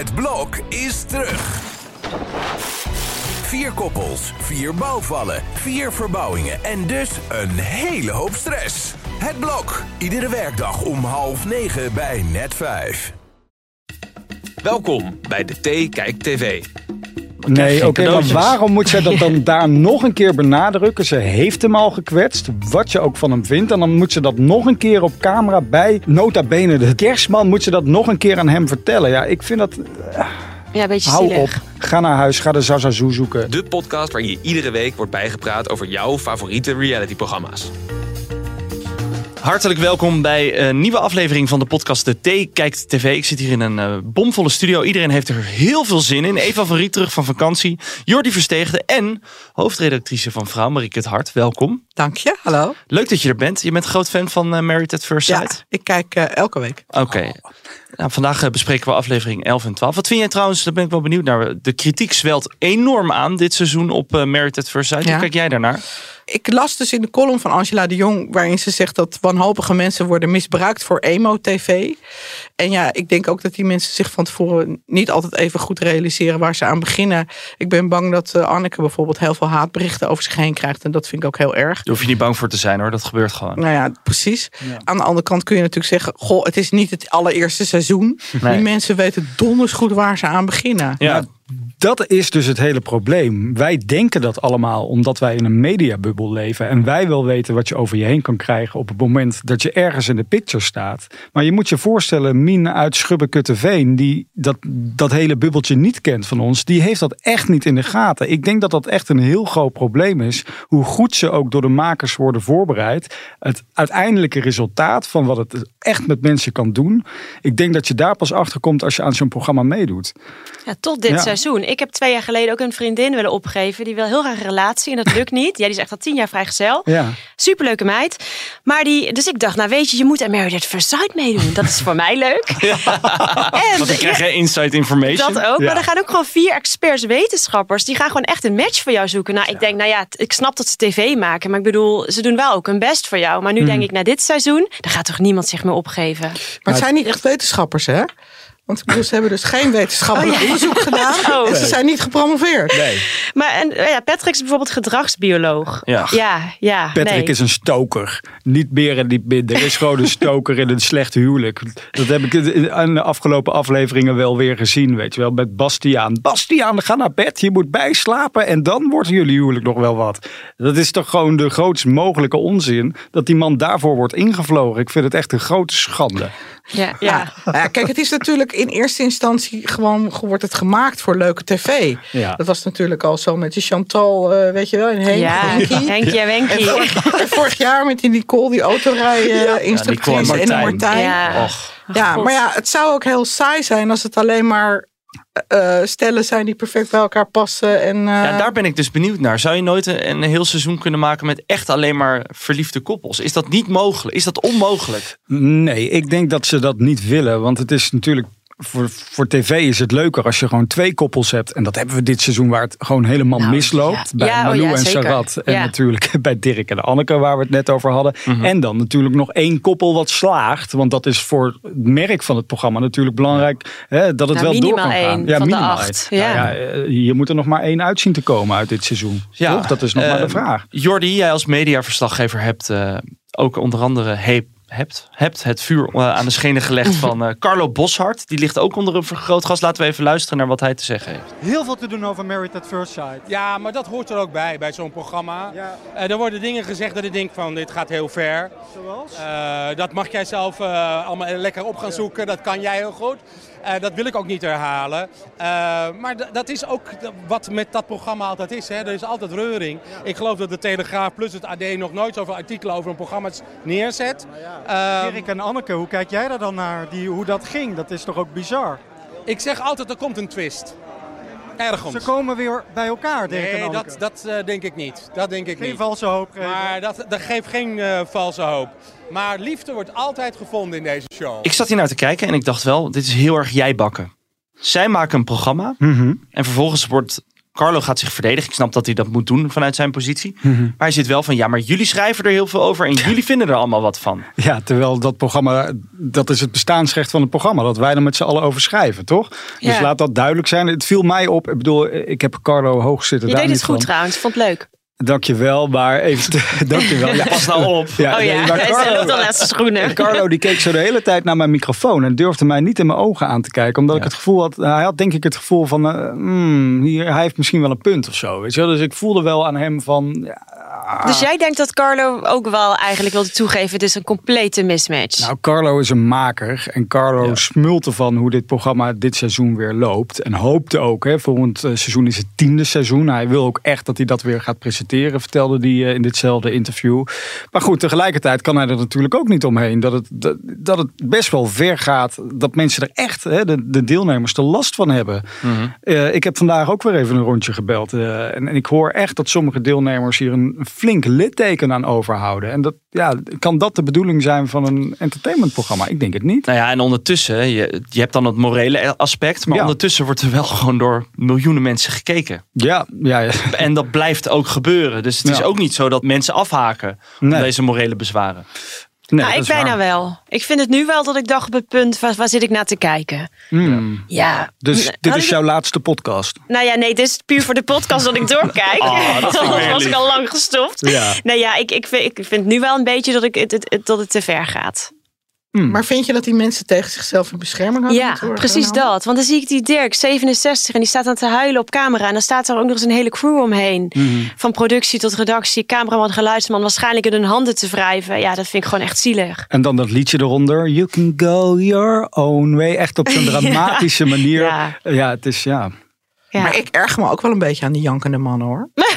Het blok is terug. Vier koppels, vier bouwvallen, vier verbouwingen en dus een hele hoop stress. Het blok, iedere werkdag om half negen bij net vijf. Welkom bij de T Kijk TV. Nee, oké, maar waarom moet zij dat dan daar nog een keer benadrukken? Ze heeft hem al gekwetst, wat je ook van hem vindt. En dan moet ze dat nog een keer op camera bij, nota bene de kerstman, moet ze dat nog een keer aan hem vertellen. Ja, ik vind dat, Ja, een beetje hou zielig. op. Ga naar huis, ga de Zazazoe zoeken. De podcast waarin je iedere week wordt bijgepraat over jouw favoriete realityprogramma's. Hartelijk welkom bij een nieuwe aflevering van de podcast De T Kijkt TV. Ik zit hier in een eh, bomvolle studio. Iedereen heeft er heel veel zin in. Eva van Riet terug van vakantie. Jordi Versteegde en hoofdredactrice van Vrouw, Marieke het Hart. Welkom. Dank je, hallo. Leuk dat je er bent. Je bent groot fan van eh, Married at First Ja, Sight. ik kijk eh, elke week. Oké. Nou, vandaag eh, bespreken we aflevering 11 en 12. Wat vind jij trouwens, daar ben ik wel benieuwd naar. De kritiek zwelt enorm aan dit seizoen op eh Married at First Sight. Hoe Ja. kijk jij daarnaar? Ik las dus in de column van Angela de Jong... waarin ze zegt dat wanhopige mensen worden misbruikt voor emo-tv. En ja, ik denk ook dat die mensen zich van tevoren... niet altijd even goed realiseren waar ze aan beginnen. Ik ben bang dat Anneke bijvoorbeeld heel veel haatberichten over zich heen krijgt. En dat vind ik ook heel erg. Daar hoef je niet bang voor te zijn hoor, dat gebeurt gewoon. Nou ja, precies. Aan de andere kant kun je natuurlijk zeggen... goh, het is niet het allereerste seizoen. Nee. Die mensen weten donders goed waar ze aan beginnen. Ja, Dat is dus het hele probleem. Wij denken dat allemaal omdat wij in een mediabubbel leven. En wij wel weten wat je over je heen kan krijgen op het moment dat je ergens in de picture staat. Maar je moet je voorstellen, Mien uit Schubbekutteveen, die dat, dat hele bubbeltje niet kent van ons, die heeft dat echt niet in de gaten. Ik denk dat dat echt een heel groot probleem is. Hoe goed ze ook door de makers worden voorbereid. Het uiteindelijke resultaat van wat het echt met mensen kan doen. Ik denk dat je daar pas achter komt als je aan zo'n programma meedoet. Ja, tot dit Ja. seizoen. Ik heb twee jaar geleden ook een vriendin willen opgeven. Die wil heel graag een relatie en dat lukt niet. Ja, die is echt al tien jaar vrijgezel. Ja. Superleuke meid. Maar die, dus ik dacht, nou weet je, je moet aan Married at First Sight meedoen. Dat is voor mij leuk. En want dan krijg je inside information. dat ook. Ja. Maar er gaan ook gewoon vier experts wetenschappers. Die gaan gewoon echt een match voor jou zoeken. Nou, ik denk, nou ja, ik snap dat ze tv maken. Maar ik bedoel, ze doen wel ook hun best voor jou. Maar nu denk ik, na dit seizoen, dan gaat toch niemand zich meer opgeven. Maar het zijn niet echt wetenschappers, hè? Want ze hebben dus geen wetenschappelijk Oh, ja. onderzoek gedaan. Oh. En ze zijn niet gepromoveerd. Nee. Maar en, eh, ja, Patrick is bijvoorbeeld gedragsbioloog. Ja. ja, ja Patrick nee. is een stoker. Niet meer en niet minder. Er is gewoon een stoker in een slecht huwelijk. Dat heb ik in de afgelopen afleveringen wel weer gezien. Weet je wel, met Bastiaan. Bastiaan, ga naar bed. Je moet bijslapen. En dan wordt jullie huwelijk nog wel wat. Dat is toch gewoon de grootst mogelijke onzin. Dat die man daarvoor wordt ingevlogen. Ik vind het echt een grote schande. Ja, ja. Ja, kijk, het is natuurlijk in eerste instantie gewoon wordt het gemaakt voor leuke tv. Ja. Dat was natuurlijk al zo met die Chantal, eh, weet je wel, in Henk, Ja, Henkie. Henkie en Wenkie. En vorig jaar met die Nicole, die autorij-instructrice Nicole en die Martijn. Ja. Och. Ja, maar ja, het zou ook heel saai zijn als het alleen maar eh, stellen zijn die perfect bij elkaar passen. En, eh, Ja, daar ben ik dus benieuwd naar. Zou je nooit een, een heel seizoen kunnen maken met echt alleen maar verliefde koppels? Is dat niet mogelijk? Is dat onmogelijk? Nee, ik denk dat ze dat niet willen. Want het is natuurlijk. Voor, voor tv is het leuker als je gewoon twee koppels hebt. En dat hebben we dit seizoen waar het gewoon helemaal Nou, misloopt. ja. Bij Ja, oh Malou ja, en. Sarat. En Ja. natuurlijk bij Dirk en Anneke waar we het net over hadden. Mhm. En dan natuurlijk nog één koppel wat slaagt. Want dat is voor het merk van het programma natuurlijk belangrijk. Hè, dat het Nou, wel door minimaal kan gaan. de minimaal acht. Ja. Nou eh, je moet er nog maar één uit zien te komen uit dit seizoen. Toch? Dat is nog maar de eh, vraag. Jordi, jij als mediaverslaggever hebt eh, ook onder andere he- hebt, hebt het vuur eh, aan de schenen gelegd van eh, Carlo Boshart. Die ligt ook onder een vergrootglas. Laten we even luisteren naar wat hij te zeggen heeft. heel veel te doen over Married at First Sight. Ja, maar dat hoort er ook bij, bij zo'n programma. Ja. Eh, er worden dingen gezegd dat ik denk van dit gaat heel ver. Zoals? Eh, dat mag jij zelf eh, allemaal lekker op gaan zoeken, dat kan jij heel goed. Eh, dat wil ik ook niet herhalen. Eh, maar dat is ook wat met dat programma altijd is. Hè. Er is altijd reuring. Ik geloof dat de Telegraaf plus het AD nog nooit zoveel artikelen over een programma neerzet. Eh, Erik en Anneke, hoe kijk jij daar dan naar? Die, hoe dat ging, dat is toch ook bizar? ik zeg altijd, er komt een twist. Ergens. Ze komen weer bij elkaar, Dirk en Nee, dat, dat eh, denk ik niet. Dat denk ik Geen niet. valse hoop geven. Maar dat, dat geeft geen valse hoop. Maar liefde wordt altijd gevonden in deze show. Ik zat hier naar te kijken en ik dacht wel, dit is heel erg jij bakken. Zij maken een programma Mhm. en vervolgens wordt Carlo gaat zich verdedigen. Ik snap dat hij dat moet doen vanuit zijn positie. Maar hij zit wel van, ja, maar jullie schrijven er heel veel over en jullie vinden er allemaal wat van. Ja, terwijl dat programma, dat is het bestaansrecht van het programma. Dat wij er met z'n allen over schrijven, toch? Dus laat dat duidelijk zijn. Het viel mij op. Ik bedoel, ik heb Carlo hoog zitten. Je daar deed het goed van. trouwens, vond het leuk. Dankjewel, maar even... te- Dankjewel. Ja, Pas nou op. Ja, oh ja, nee, maar Carlo- naast zijn schoenen. Carlo die keek zo de hele tijd naar mijn microfoon en durfde mij niet in mijn ogen aan te kijken. Omdat ik het gevoel had, hij had denk ik het gevoel van, eh, hmm, hier, hij heeft misschien wel een punt of zo. Weet je wel? Dus ik voelde wel aan hem van, ja, Dus jij denkt dat Carlo ook wel eigenlijk wilde toegeven, het is een complete mismatch. Nou, Carlo is een maker. En Carlo smult ervan hoe dit programma dit seizoen weer loopt. En hoopte ook, hè, volgend eh, seizoen is het tiende seizoen. Hij wil ook echt dat hij dat weer gaat presenteren, vertelde hij eh, in ditzelfde interview. Maar goed, tegelijkertijd kan hij er natuurlijk ook niet omheen. Dat het, dat, dat het best wel ver gaat dat mensen er echt, hè, de, de deelnemers, er last van hebben. Eh, ik heb vandaag ook weer even een rondje gebeld. eh, en, en ik hoor echt dat sommige deelnemers hier een flink litteken aan overhouden. En dat, ja, kan dat de bedoeling zijn van een entertainmentprogramma? Ik denk het niet. Nou ja, en ondertussen, je, je hebt dan het morele aspect, maar Ja. ondertussen wordt er wel gewoon door miljoenen mensen gekeken. Ja, ja, ja. En dat blijft ook gebeuren. Dus het is ook niet zo dat mensen afhaken om Nee. deze morele bezwaren. Nee, nou, ik bijna waar. wel. Ik vind het nu wel dat ik dacht op het punt, waar, waar zit ik naar te kijken? Hmm. Ja. Dus dit is jouw laatste podcast. Nou ja, nee, dit is puur voor de podcast dat ik doorkijk. Oh, dat Anders was ik al lang gestopt. Ja. Nee, ja, ik, ik, vind, ik vind nu wel een beetje dat, ik, het, het, het- dat het te ver gaat. Maar vind je dat die mensen tegen zichzelf in bescherming hadden Ja, worden precies dat. Want dan zie ik die Dirk, 67, en die staat aan te huilen op camera. En dan staat er ook nog eens een hele crew omheen. Van productie tot redactie, cameraman, geluidsman. Waarschijnlijk in hun handen te wrijven. Ja, dat vind ik gewoon echt zielig. En dan dat liedje eronder. You can go your own way. Echt op zo'n dramatische manier. Ja. Ja. het is ja. Ja. Maar ik erg me ook wel een beetje aan die jankende mannen hoor.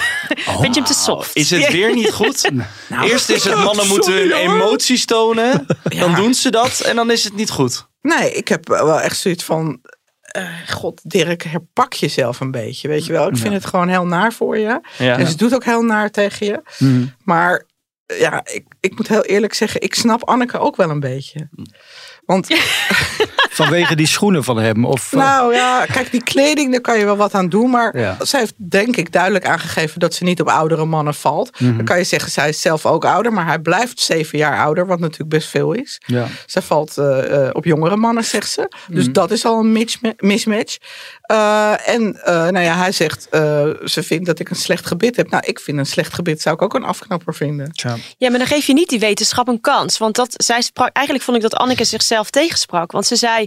Vind je hem te soft? Is het weer niet goed? Nou, Eerst is het mannen moeten hun emoties tonen. Dan doen ze dat en dan is het niet goed. Nee, ik heb wel echt zoiets van. eh, God, Dirk, herpak jezelf een beetje. Weet je wel, ik vind het gewoon heel naar voor je. Ja. En ze doet ook heel naar tegen je. Mhm. Maar ja, ik, ik moet heel eerlijk zeggen, ik snap Anneke ook wel een beetje. Want Vanwege die schoenen van hem. Of, eh, nou ja, kijk, die kleding, daar kan je wel wat aan doen. Maar Ja. zij heeft denk ik duidelijk aangegeven dat ze niet op oudere mannen valt. Mhm. Dan kan je zeggen, zij is zelf ook ouder. Maar hij blijft zeven jaar ouder, wat natuurlijk best veel is. ja. Zij valt eh, eh, op jongere mannen, zegt ze. Dus Mhm. dat is al een misma- mismatch. Eh, en eh, nou ja, hij zegt, eh, ze vindt dat ik een slecht gebit heb. Nou, ik vind een slecht gebit, zou ik ook een afknapper vinden. Tja. Ja, maar dan geef je niet die wetenschap een kans. Want dat, zij sprak, eigenlijk vond ik dat Anneke zichzelf tegensprak. Want ze zei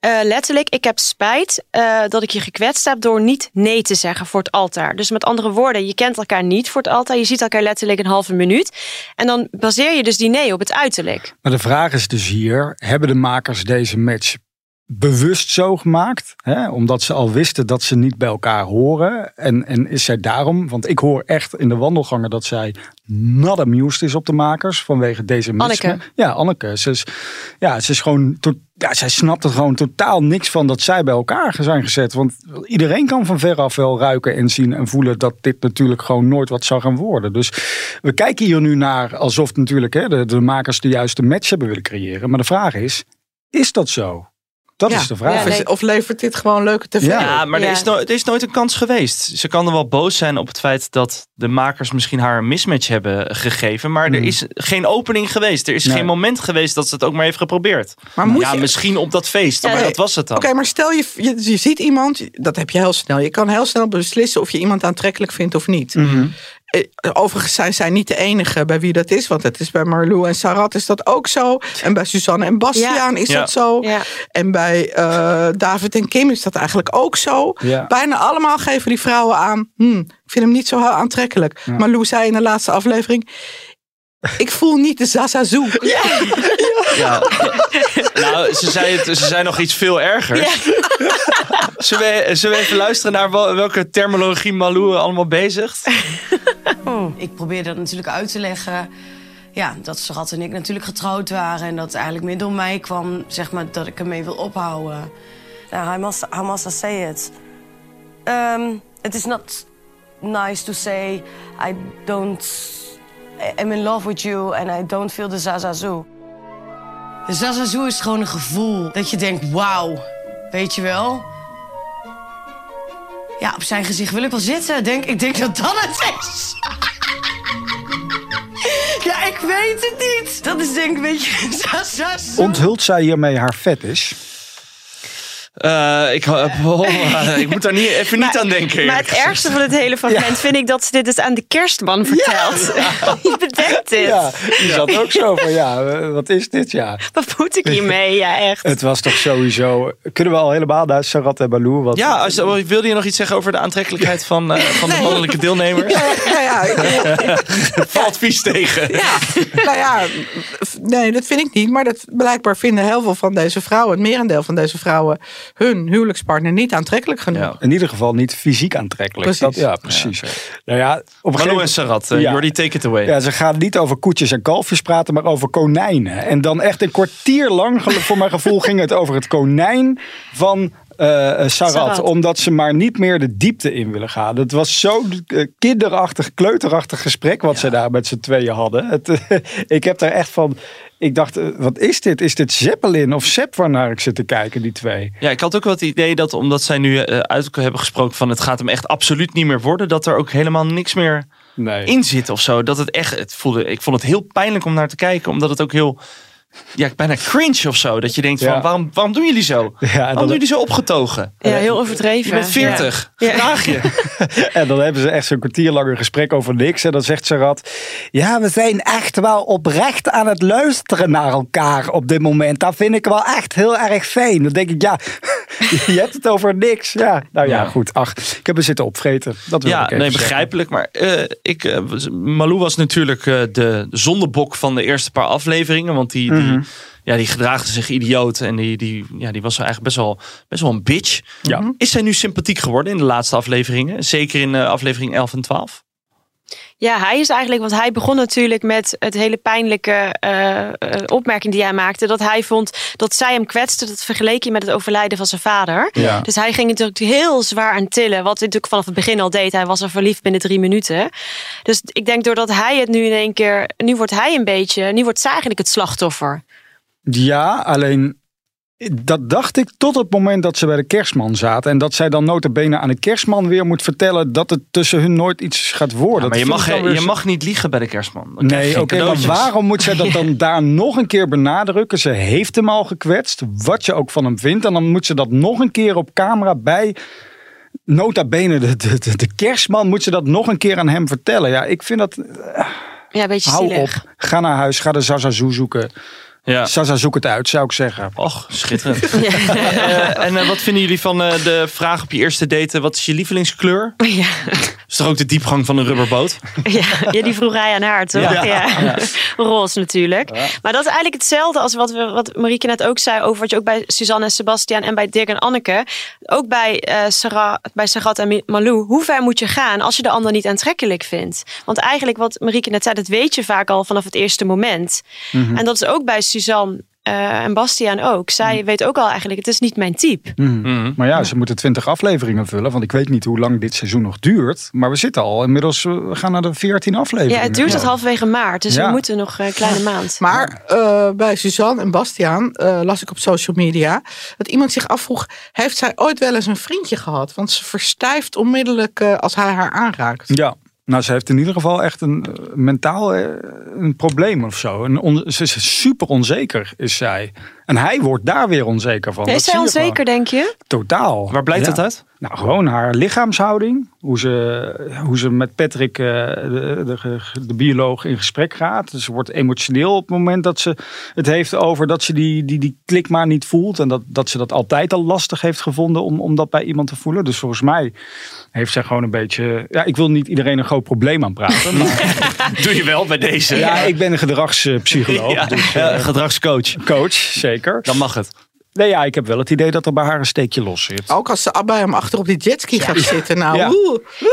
eh, letterlijk, ik heb spijt eh, dat ik je gekwetst heb door niet nee te zeggen voor het altaar. Dus met andere woorden, je kent elkaar niet voor het altaar. Je ziet elkaar letterlijk een halve minuut. En dan baseer je dus die nee op het uiterlijk. Maar de vraag is dus hier: hebben de makers deze match bewust zo gemaakt? Hè? Omdat ze al wisten dat ze niet bij elkaar horen. En, en is zij daarom, want ik hoor echt in de wandelgangen dat zij not amused is op de makers vanwege deze match. Anneke. Ja, Anneke. Ze is, ja, ze is gewoon. Ja, zij snapt er gewoon totaal niks van dat zij bij elkaar zijn gezet. Want iedereen kan van veraf wel ruiken en zien en voelen dat dit natuurlijk gewoon nooit wat zou gaan worden. Dus we kijken hier nu naar alsof natuurlijk hè, de, de makers de juiste match hebben willen creëren. Maar de vraag is, is dat zo? Dat Ja. is de vraag. Ja, Of, is- nee. of levert dit gewoon leuke tv? Ja. Ja, maar Ja. Er, is no- er is nooit een kans geweest. Ze kan er wel boos zijn op het feit dat de makers misschien haar een mismatch hebben gegeven. Maar er Hmm. is geen opening geweest. Er is Nee. geen moment geweest dat ze het ook maar heeft geprobeerd. Maar moet ja, je- misschien op dat feest, Ja, maar nee. dat was het dan. Oké, maar stel je, je, je ziet iemand, dat heb je heel snel. Je kan heel snel beslissen of je iemand aantrekkelijk vindt of niet. Mhm. Overigens zijn zij niet de enige bij wie dat is. Want het is bij Marlou en Sarat is dat ook zo. En bij Suzanne en Bastiaan is Ja. dat zo. Ja. En bij eh, David en Kim is dat eigenlijk ook zo. Ja. Bijna allemaal geven die vrouwen aan. Hm, ik vind hem niet zo heel aantrekkelijk. Ja. Marlou zei in de laatste aflevering. Ik voel niet de Zazazoe. Ja. nou, ze zei, het, ze zei nog iets veel ergers. Zullen, we, zullen we even luisteren naar wel- welke terminologie Malou allemaal bezigt? Ik probeerde dat natuurlijk uit te leggen. Ja, dat Sarat en ik natuurlijk getrouwd waren. En dat eigenlijk meer door mij kwam, zeg maar, dat ik ermee wil ophouden. Nou, I must, I must say it. Um, it is not nice to say I don't... I'm in love with you and I don't feel the zazazoe. De zazazoe is gewoon een gevoel dat je denkt, wauw, weet je wel? Ja, op zijn gezicht wil ik wel zitten. Denk, ik denk dat dat het is. ja, ik weet het niet. Dat is denk ik een beetje... zo, zo, zo. Onthult zij hiermee haar fetish? Eh, ik, oh, ik moet daar niet, even niet aan denken. Maar het ergste van het hele fragment vind ik dat ze dit dus aan de kerstman vertelt. Je bedenkt dit. Ja, die zat ook zo van, ja, eh, wat is dit? Ja. Wat moet ik hiermee? Ja, echt. Het was toch sowieso... Kunnen we al helemaal naar Sarat en Baloo? Wat, Ja, als, wilde je nog iets zeggen over de aantrekkelijkheid van, eh, van de mannelijke deelnemers? Ja, ja, Valt vies tegen. ja, nou ja, nee, dat vind ik niet. Maar dat blijkbaar vinden heel veel van deze vrouwen, het merendeel van deze vrouwen, hun huwelijkspartner niet aantrekkelijk genoeg. Ja. In ieder geval niet fysiek aantrekkelijk. Precies. Dat, ja, precies. nou ja, op een gegeven Hallo en moment... Sarat, uh, Ja. Jordi, take it away. Ja, ze gaan niet over koetjes en kalfjes praten, maar over konijnen. En dan echt een kwartier lang, voor mijn gevoel, ging het over het konijn van Sarat. Sarat. Omdat ze maar niet meer de diepte in willen gaan. Het was zo'n eh, kinderachtig, kleuterachtig gesprek wat ze daar met z'n tweeën hadden. Het, eh, ik heb daar echt van... Ik dacht, eh, wat is dit? Is dit Zeppelin of Sepp waarnaar ik zit te kijken, die twee? Ja, ik had ook wel het idee dat omdat zij nu eh, uit hebben gesproken van het gaat hem echt absoluut niet meer worden, dat er ook helemaal niks meer Nee. in zit of zo. Dat het echt, het voelde, ik vond het heel pijnlijk om naar te kijken, omdat het ook heel, ja, bijna cringe of zo. Dat je denkt Ja. van, waarom, waarom doen jullie zo? Ja, waarom dan, doen jullie zo opgetogen? Ja, heel overdreven. Je bent 40, Ja. gedraag je. en dan hebben ze echt zo'n kwartier lang een gesprek over niks. En dan zegt Sarat, ja, we zijn echt wel oprecht aan het luisteren naar elkaar op dit moment. Dat vind ik wel echt heel erg fijn. Dan denk ik, ja, je hebt het over niks. Ja, nou ja, Ja. goed. Ach, ik heb er zitten opvreten. Dat wil ik Ja, even nee, zeggen. begrijpelijk. Maar eh, ik, eh, Malou was natuurlijk eh, de zondebok van de eerste paar afleveringen. Want die, die, Mhm. ja, die gedraagde zich idioot. En die, die, ja, die was eigenlijk best wel, best wel een bitch. Ja. Is zij nu sympathiek geworden in de laatste afleveringen? Zeker in eh, aflevering 11 en 12? Ja, hij is eigenlijk, want hij begon natuurlijk met het hele pijnlijke eh, eh, opmerking die hij maakte. Dat hij vond dat zij hem kwetste. Dat vergeleek je met het overlijden van zijn vader. Ja. Dus hij ging natuurlijk heel zwaar aan tillen. Wat hij natuurlijk vanaf het begin al deed. Hij was er verliefd binnen drie minuten. Dus ik denk doordat hij het nu in één keer. Nu wordt hij een beetje. Nu wordt zij eigenlijk het slachtoffer. Ja, alleen dat dacht ik tot het moment dat ze bij de kerstman zaten. En dat zij dan notabene aan de kerstman weer moet vertellen dat het tussen hun nooit iets gaat worden. Ja, maar je mag, je weer zo- mag niet liegen bij de kerstman. Dan je Nee, oké, maar waarom moet zij dat dan daar nog een keer benadrukken? Ze heeft hem al gekwetst, wat je ook van hem vindt. En dan moet ze dat nog een keer op camera bij... Nota bene, de, de, de, de kerstman moet ze dat nog een keer aan hem vertellen. Ja, ik vind dat... Ja, een beetje Hou zielig. op, ga naar huis, ga de Zazazoe zoeken. Ja. Zaza, zoek het uit, zou ik zeggen. Och, schitterend. Eh, en eh, wat vinden jullie van eh, de vraag op je eerste date? Wat is je lievelingskleur? Ja. is toch ook de diepgang van een rubberboot? Ja, ja, die vroeg hij aan haar, toch? Ja. Ja. Roze natuurlijk. Maar dat is eigenlijk hetzelfde als wat, we, wat Marieke net ook zei... over wat je ook bij Suzanne en Sebastian en bij Dirk en Anneke... ook bij, eh Sarah, bij Sarat en Malou... hoe ver moet je gaan als je de ander niet aantrekkelijk vindt? Want eigenlijk wat Marieke net zei... dat weet je vaak al vanaf het eerste moment. Mhm. En dat is ook bij Suzanne eh, en Bastiaan ook. Zij Mhm. weet ook al eigenlijk... het is niet mijn type. Mhm. Maar ja, ze moeten 20 afleveringen vullen. Want ik weet niet hoe lang dit seizoen nog duurt. Maar we zitten al inmiddels, eh, we gaan naar de 14 afleveringen. Ja, het duurt tot halverwege maart. Dus Ja. we moeten nog een kleine maand. Maar eh, bij Suzanne en Bastiaan eh, las ik op social media dat iemand zich afvroeg: heeft zij ooit wel eens een vriendje gehad? Want ze verstijft onmiddellijk eh, als hij haar aanraakt. Ja, nou ze heeft in ieder geval echt een eh, mentaal eh, een probleem of zo. Een on- ze is super onzeker, is zij. En hij wordt daar weer onzeker van. is Dat zij zie je onzeker, denk je? Totaal. Waar blijkt Ja. dat uit? Nou, gewoon haar lichaamshouding. Hoe ze, hoe ze met Patrick, eh, de, de, de bioloog, in gesprek gaat. Dus ze wordt emotioneel op het moment dat ze het heeft over dat ze die, die, die klik maar niet voelt. En dat, dat ze dat altijd al lastig heeft gevonden om, om dat bij iemand te voelen. Dus volgens mij heeft zij gewoon een beetje... Ja, ik wil niet iedereen een groot probleem aanpraten. Maar Doe je wel bij deze. ja, ik ben een gedragspsycholoog. Ja, Dus, eh, gedragscoach. coach, zeker. Dan mag het. Nee, ja, ik heb wel het idee dat er bij haar een steekje los zit. Ook als ze bij hem achter op die jetski gaat zitten. Nou,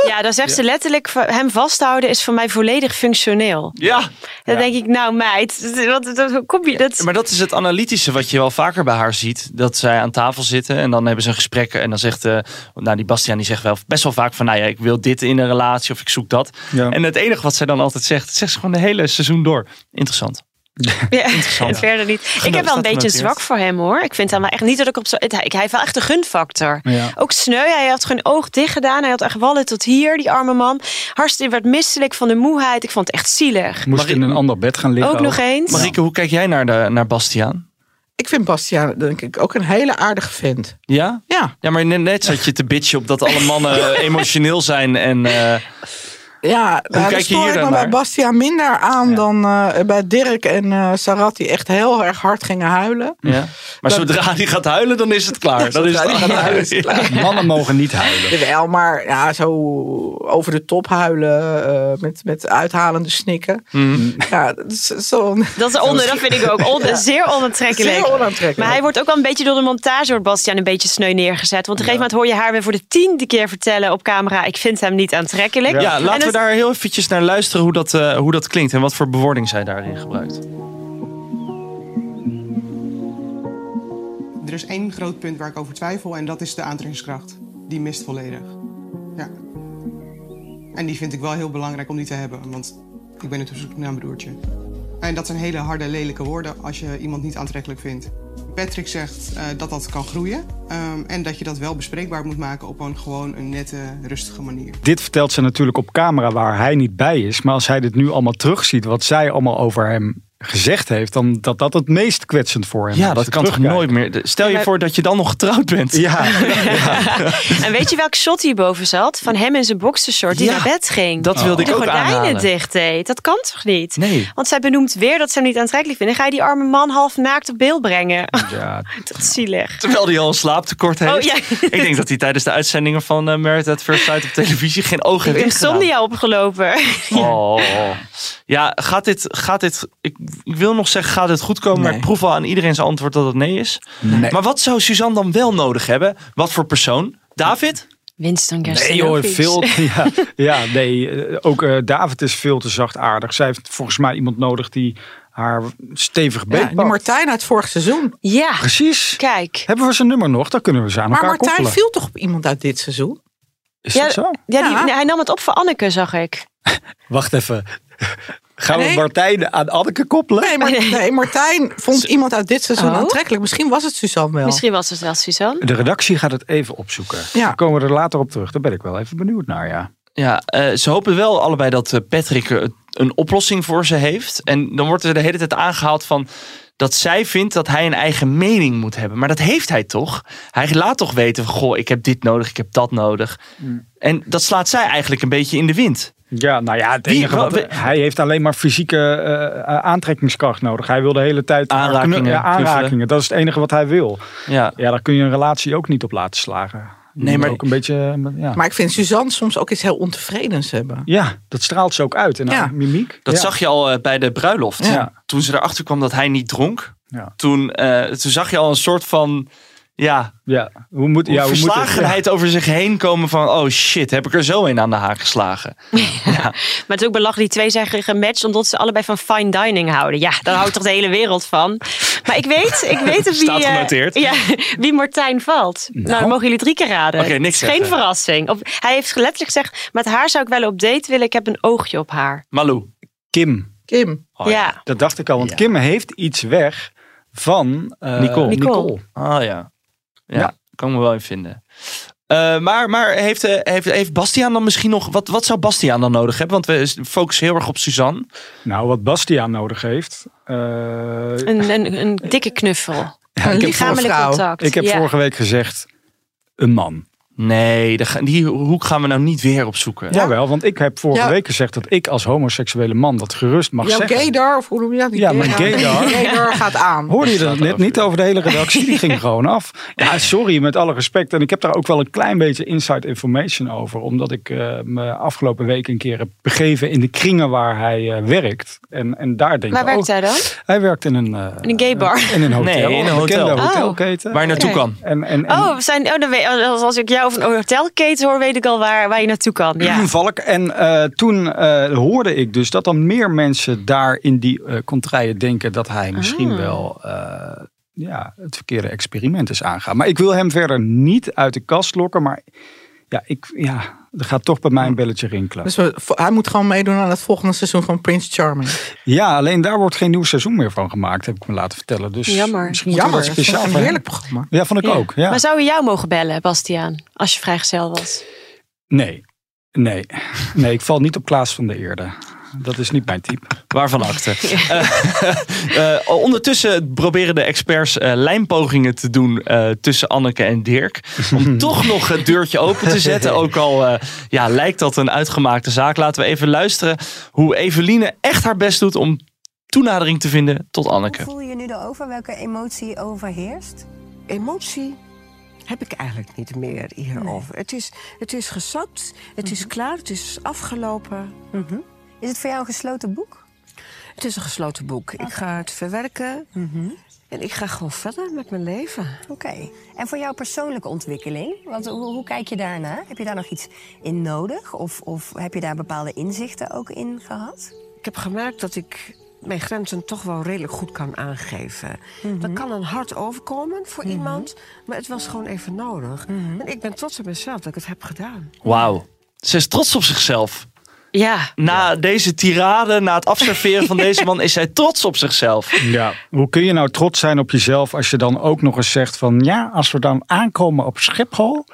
Ja. dan zegt ze letterlijk, hem vasthouden is voor mij volledig functioneel. Ja, Dan denk ik, nou meid, wat, kom je dat? maar dat is het analytische wat je wel vaker bij haar ziet. Dat zij aan tafel zitten en dan hebben ze een gesprek. En dan zegt, eh, nou die Bastiaan die zegt wel best wel vaak van, nou ja, ik wil dit in een relatie of ik zoek dat. Ja. En het enige wat zij dan altijd zegt, zegt ze gewoon de hele seizoen door. Interessant. Ja, en verder niet. ik heb wel een beetje zwak voor hem hoor. Ik vind hem wel echt niet dat ik op zo. het- Hij heeft wel echt een gunfactor. Ja. Ook sneu. Hij had gewoon oog dicht gedaan. Hij had echt wallen tot hier, die arme man. Hartstikke werd misselijk van de moeheid. Ik vond het echt zielig. Moest in een ander bed gaan liggen. Ook nog eens. Marieke, hoe kijk jij naar, de, naar Bastiaan? Ik vind Bastiaan denk ik ook een hele aardige vent. Ja? Ja, Ja, maar net, net zat je te bitchen op dat alle mannen emotioneel zijn. En eh, ja nou, kijk je stoor ik me bij naar? Bastiaan minder aan dan eh, bij Dirk en eh Sarat die echt heel erg hard gingen huilen. ja. Maar zodra hij gaat huilen, dan is het klaar. Dan is het gaat huilen, is het klaar. Mannen mogen niet huilen. Jawel, maar ja, zo over de top huilen eh, met, met uithalende snikken. Mhm. Ja, dat is zo Dat, is onder, dat vind ik ook on- zeer onaantrekkelijk. zeer onaantrekkelijk. Maar hij wordt ook wel een beetje door de montage door Bastiaan een beetje sneu neergezet. Want op een gegeven moment hoor je haar weer voor de tiende keer vertellen op camera. Ik vind hem niet aantrekkelijk. Ja, laten we daar heel eventjes naar luisteren hoe dat, eh, hoe dat klinkt. En wat voor bewoording zij daarin gebruikt. Er is één groot punt waar ik over twijfel en dat is de aantrekkingskracht. Die mist volledig. Ja. En die vind ik wel heel belangrijk om die te hebben, want ik ben natuurlijk naar een broertje. En dat zijn hele harde, lelijke woorden als je iemand niet aantrekkelijk vindt. Patrick zegt eh, dat dat kan groeien ehm, en dat je dat wel bespreekbaar moet maken op een gewoon een nette, rustige manier. Dit vertelt ze natuurlijk op camera waar hij niet bij is. Maar als hij dit nu allemaal terugziet, wat zij allemaal over hem gezegd heeft, dan dat dat het meest kwetsend voor hem is. Ja, dat kan toch nooit meer. Stel je maar- voor dat je dan nog getrouwd bent. Ja, En weet je welk shot hierboven zat? Van hem in zijn boxershort die Ja, naar bed ging. Dat wilde ik de ook gordijnen aanhalen. dicht deed. Dat kan toch niet? Nee. Want zij benoemt weer dat ze hem niet aantrekkelijk vinden. Ga je die arme man half naakt op beeld brengen? ja, Dat is zielig. Terwijl hij al een slaaptekort heeft. Oh, ja. Ik denk dat hij tijdens de uitzendingen van uh, Merit at First Sight op televisie geen ogen heeft gedaan. Insomnia opgelopen. Oh. Ja, gaat dit, gaat dit ik, ik wil nog zeggen, gaat het goed komen? Maar Nee. ik proef al aan iedereen zijn antwoord dat het nee is. Nee. Maar wat zou Suzanne dan wel nodig hebben? Wat voor persoon? David? Winston Nee joh, Gerstenovic. veel. Ja, ja nee. eh, Ook eh, David is veel te zachtaardig. Zij heeft volgens mij iemand nodig die haar stevig Ja, die beetpakt. Martijn uit vorig seizoen. Ja, Precies. kijk. Hebben we zijn nummer nog? Dan kunnen we ze aan Maar elkaar Martijn koppelen. viel toch op iemand uit dit seizoen? Is Ja, dat zo? Ja, die, Ja. nee, hij nam het op voor Anneke, zag ik. Wacht even. Gaan we. Martijn aan Anneke koppelen? Nee, maar, nee, Martijn vond iemand uit dit seizoen Oh. aantrekkelijk. Misschien was het Suzanne wel. Misschien was het wel Suzanne. De redactie gaat het even opzoeken. Ja. Dan komen we er later op terug. Daar ben ik wel even benieuwd naar, ja. Ja, eh, ze hopen wel allebei dat eh, Patrick eh, een oplossing voor ze heeft. En dan wordt er de hele tijd aangehaald van dat zij vindt dat hij een eigen mening moet hebben. Maar dat heeft hij toch? Hij laat toch weten van, goh, ik heb dit nodig, ik heb dat nodig. En dat slaat zij eigenlijk een beetje in de wind. Ja, nou ja, het enige wat, hij heeft alleen maar fysieke eh, eh, aantrekkingskracht nodig. Hij wil de hele tijd Aanrakingen, Ja, aanrakingen. Dat is het enige wat hij wil. Ja, Ja, daar kun je een relatie ook niet op laten slagen. Nee, maar- ook een beetje. eh, Ja. Maar ik vind Suzanne soms ook iets heel ontevredens hebben. ja, dat straalt ze ook uit in haar Ja. mimiek. dat ja. zag je al eh, bij de bruiloft. Ja. Toen ze erachter kwam dat hij niet dronk. Ja. Toen, eh, toen zag je al een soort van... Ja, Ja, hoe moet, ja, hoe moet het- verslagenheid over zich heen komen van... Oh shit, heb ik er zo een aan de haak geslagen. Maar het is ook belachelijk, die twee zijn gematcht omdat ze allebei van fine dining houden. Ja, daar houdt toch de hele wereld van. Maar ik weet, ik weet wie, Staat eh, genoteerd. ja, wie Martijn valt. Nou, dan mogen jullie drie keer raden. Oké, niks Het is geen zeggen. verrassing. Op, hij heeft letterlijk gezegd, met haar zou ik wel op date willen. Ik heb een oogje op haar. Malou. Kim. Kim. Oh, ja. Dat dacht ik al, want Ja. Kim heeft iets weg van eh, Nicole. Nicole. Ah ja. Ja. Ja. kan ik me wel in vinden. Eh, maar maar heeft, eh, heeft, heeft Bastiaan dan misschien nog... Wat, wat zou Bastiaan dan nodig hebben? Want we focussen heel erg op Suzanne. Nou, wat Bastiaan nodig heeft. eh, Een, een, een dikke knuffel. Een lichamelijk contact. ik heb ja. vorige week gezegd, een man. Nee, die hoek gaan we nou niet weer opzoeken. Jawel, want ik heb vorige Ja. week gezegd dat ik als homoseksuele man dat gerust mag Jouw zeggen. gaydar, of hoe noem je dat? Die Ja, mijn gaydar. gaydar. Gaat aan. Hoorde je dat net niet over de hele redactie? Die ging gewoon af. Ja, sorry, met alle respect. En ik heb daar ook wel een klein beetje inside information over. Omdat ik eh, me afgelopen week een keer heb begeven in de kringen waar hij eh, werkt. En, en daar denk Waar ik, werkt oh, hij dan? hij werkt in een... eh, In een gaybar? In een hotel. Nee, in een hotel. hotelketen. Waar je naartoe kan. En, en, en, Oh, we zijn, oh dan weet, als als ik jou over een hotelketen hoor, weet ik al waar, waar je naartoe kan. Ja. Valk. En eh, toen eh, hoorde ik dus dat dan meer mensen daar in die eh contraien denken dat hij misschien Ah. wel ja, het verkeerde experiment is aangaan. Maar ik wil hem verder niet uit de kast lokken. Maar Ja, ik, ja, er gaat toch bij mij een belletje rinkelen. Dus we, hij moet gewoon meedoen aan het volgende seizoen van Prince Charming. Ja, alleen daar wordt geen nieuw seizoen meer van gemaakt, heb ik me laten vertellen. Dus Jammer. misschien Jammer, dat speciaal een heerlijk programma. Ja, vond ik Ja. ook. Ja. Maar zou je jou mogen bellen, Bastiaan, als je vrijgezel was? Nee, nee, nee, ik val niet op Klaas van der Eerde. Dat is niet mijn type. Waarvan achter. Eh, eh, ondertussen proberen de experts eh, lijmpogingen te doen eh, tussen Anneke en Dirk. Om toch nog het deurtje open te zetten. Ook al eh, ja, lijkt dat een uitgemaakte zaak. Laten we even luisteren hoe Eveline echt haar best doet om toenadering te vinden tot Anneke. Hoe voel je je nu erover? Welke emotie overheerst? Emotie heb ik eigenlijk niet meer hierover. Het, is, het is gesapt, het is klaar, het is afgelopen. Mhm. Is het voor jou een gesloten boek? Het is een gesloten boek. Ik ga het verwerken en ik ga gewoon verder met mijn leven. Oké. En voor jouw persoonlijke ontwikkeling, wat, hoe, hoe kijk je daarna? Heb je daar nog iets in nodig? Of, of heb je daar bepaalde inzichten ook in gehad? Ik heb gemerkt dat ik mijn grenzen toch wel redelijk goed kan aangeven. Dat kan een hard overkomen voor iemand, maar het was gewoon even nodig. En ik ben trots op mezelf dat ik het heb gedaan. Wauw. Ze is trots op zichzelf. Ja. Na deze tirade, na het afserveren van deze man, is zij trots op zichzelf. Ja, hoe kun je nou trots zijn op jezelf als je dan ook nog eens zegt van ja, als we dan aankomen op Schiphol,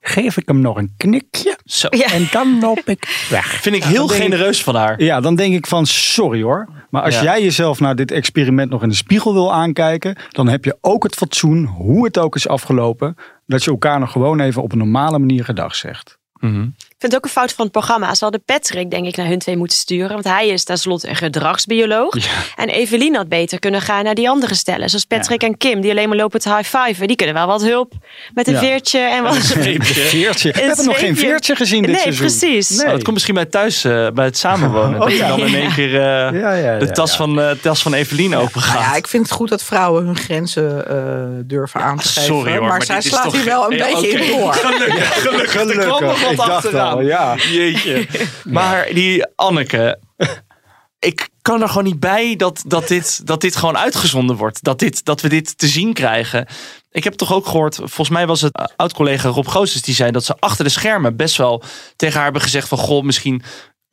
geef ik hem nog een knikje Zo. en dan loop ik weg. Vind ik heel ik- genereus van haar. Ja, dan denk ik van sorry hoor. Maar als Ja. jij jezelf naar dit experiment nog in de spiegel wil aankijken, dan heb je ook het fatsoen, hoe het ook is afgelopen, dat je elkaar nog gewoon even op een normale manier gedag zegt. Ik vind het ook een fout van het programma. Ze hadden Patrick, denk ik, naar hun twee moeten sturen. Want hij is tenslotte een gedragsbioloog. En Evelien had beter kunnen gaan naar die andere stellen. Zoals Patrick en Kim, die alleen maar lopen te high-fiven. Die kunnen wel wat hulp met een Ja. veertje en wat... Veertje. We Een hebben nog geen veertje gezien dit Nee, seizoen. precies. Nee. Oh, dat komt misschien bij thuis, eh, bij het samenwonen. Oh, dat je ja. dan in één keer eh, Ja, ja, de tas, ja. Van, eh, tas van Evelien open gaat. Nou ja, ik vind het goed dat vrouwen hun grenzen eh, durven aan te geven. Sorry hoor, maar, maar zij slaat hier wel een beetje in door. Gelukkig, gelukkig. Er kwam nog wat al, ja. Jeetje. Maar die Anneke, ik kan er gewoon niet bij dat, dat, dit, dat dit gewoon uitgezonden wordt. Dat, dit, dat we dit te zien krijgen. Ik heb toch ook gehoord, volgens mij was het uh, oud-collega Rob Goossens die zei dat ze achter de schermen best wel tegen haar hebben gezegd van goh, misschien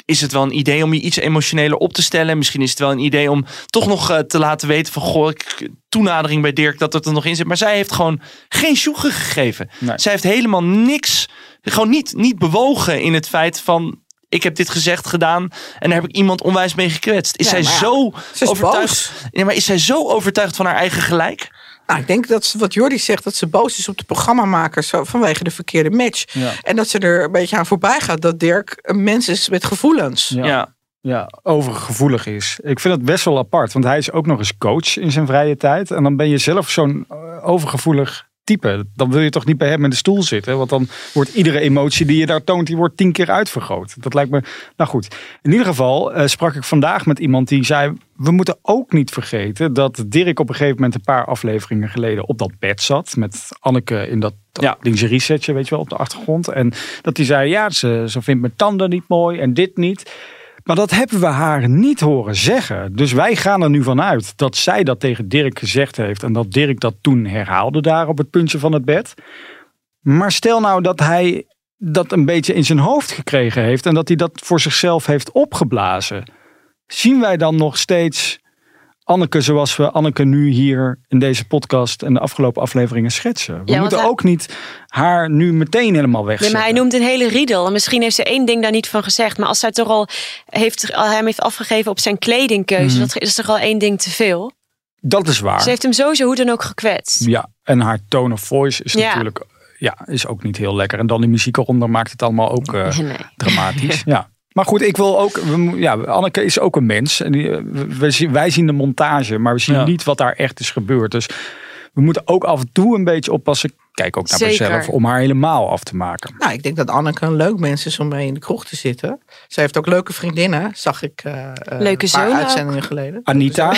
is het wel een idee om je iets emotioneler op te stellen. Misschien is het wel een idee om toch nog eh, te laten weten van goh, ik, toenadering bij Dirk dat het er nog in zit. Maar zij heeft gewoon geen sjoegen gegeven. Nee. Zij heeft helemaal niks, gewoon niet, niet bewogen in het feit van ik heb dit gezegd, gedaan en daar heb ik iemand onwijs mee gekwetst. Is Ja, zij ja, zo ze is overtuigd? Ja, maar is zij zo overtuigd van haar eigen gelijk? Nou, ik denk dat ze, wat Jordi zegt, dat ze boos is op de programmamakers vanwege de verkeerde match. Ja. En dat ze er een beetje aan voorbij gaat dat Dirk een mens is met gevoelens. Ja. Ja. ja, overgevoelig is. Ik vind het best wel apart, want hij is ook nog eens coach in zijn vrije tijd. En dan ben je zelf zo'n eh, overgevoelig type. Dan wil je toch niet bij hem in de stoel zitten, want dan wordt iedere emotie die je daar toont, die wordt tien keer uitvergroot. Dat lijkt me, nou goed. In ieder geval eh, sprak ik vandaag met iemand die zei, we moeten ook niet vergeten dat Dirk op een gegeven moment een paar afleveringen geleden op dat bed zat met Anneke in dat Ja. lingerie setje, weet je wel, op de achtergrond. En dat hij zei, ja, ze, ze vindt mijn tanden niet mooi en dit niet. Maar dat hebben we haar niet horen zeggen. Dus wij gaan er nu vanuit dat zij dat tegen Dirk gezegd heeft. En dat Dirk dat toen herhaalde daar op het puntje van het bed. Maar stel nou dat hij dat een beetje in zijn hoofd gekregen heeft. En dat hij dat voor zichzelf heeft opgeblazen. Zien wij dan nog steeds Anneke zoals we Anneke nu hier in deze podcast en de afgelopen afleveringen schetsen? We Ja, moeten hij- ook niet haar nu meteen helemaal Nee, wegzetten. maar hij noemt een hele riedel. En misschien heeft ze één ding daar niet van gezegd. Maar als zij toch al heeft, al hem heeft afgegeven op zijn kledingkeuze, Mhm. dat is toch al één ding te veel. Dat is waar. Ze heeft hem sowieso hoe dan ook gekwetst. Ja, en haar tone of voice is Ja. natuurlijk ja, is ook niet heel lekker. En dan die muziek eronder maakt het allemaal ook eh, Nee. dramatisch. ja. Maar goed, ik wil ook. Ja, Anneke is ook een mens. En die, eh, we, we zien, wij zien de montage, maar we zien Ja. niet wat daar echt is gebeurd. Dus we moeten ook af en toe een beetje oppassen. Kijk ook naar Zeker. mezelf om haar helemaal af te maken. Nou, ik denk dat Anneke een leuk mens is om mee in de kroeg te zitten. Zij heeft ook leuke vriendinnen, zag ik eh, eh, Leuke een paar zoon ook. uitzendingen geleden. Anita.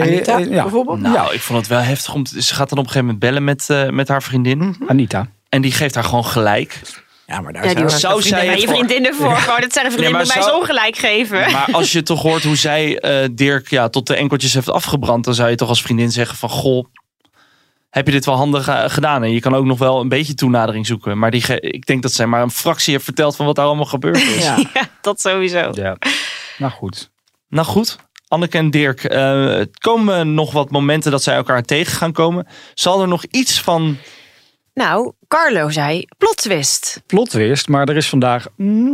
Anita, ja. bijvoorbeeld. Nou, ik vond het wel heftig. Om te- ze gaat dan op een gegeven moment bellen met, met haar vriendin. Anita. En die geeft haar gewoon gelijk. Ja, maar daar Ja, zou zou zij zij het je voor- vriendinnen voor. Gewoon, dat zijn de vriendinnen maar mij zo ongelijk geven. Maar als je toch hoort hoe zij eh, Dirk ja, tot de enkeltjes heeft afgebrand, dan zou je toch als vriendin zeggen van goh, heb je dit wel handig eh, gedaan. En je kan ook nog wel een beetje toenadering zoeken. Maar die ge- ik denk dat zij maar een fractie heeft verteld van wat daar allemaal gebeurd is. Ja. Ja, dat sowieso. Ja. Nou goed. Nou goed, Anneke en Dirk, eh, komen nog wat momenten dat zij elkaar tegen gaan komen. Zal er nog iets van... Nou, Carlo zei plot twist. Plotwist, maar er is vandaag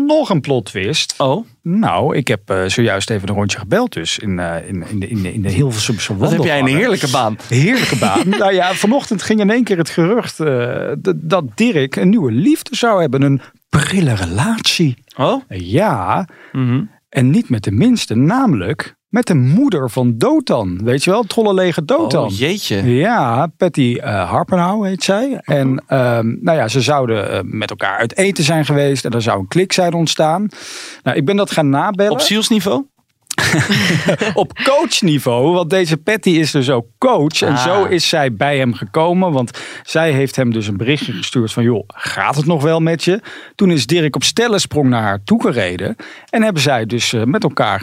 nog een plotwist. Oh, Nou, ik heb eh, zojuist even een rondje gebeld dus in, eh, in, in, de, in, de, in de Hilversumse wat heb jij een heerlijke baan. Heerlijke baan. nou ja, vanochtend ging in één keer het gerucht eh, dat Dirk een nieuwe liefde zou hebben. Een prille relatie. Oh? Ja, Mhm. en niet met de minste, namelijk met de moeder van Dotan. Weet je wel, trollelege Dotan. Oh, jeetje. Ja, Patty eh Harpenhouw heet zij. En ehm, nou ja, ze zouden eh, met elkaar uit eten zijn geweest. En er zou een klik zijn ontstaan. Nou, ik ben dat gaan nabellen. Op zielsniveau? op coachniveau. Want deze Patty is dus ook coach. En Ah. zo is zij bij hem gekomen. Want zij heeft hem dus een berichtje gestuurd van... joh, gaat het nog wel met je? Toen is Dirk op stellensprong naar haar toe gereden. En hebben zij dus eh, met elkaar...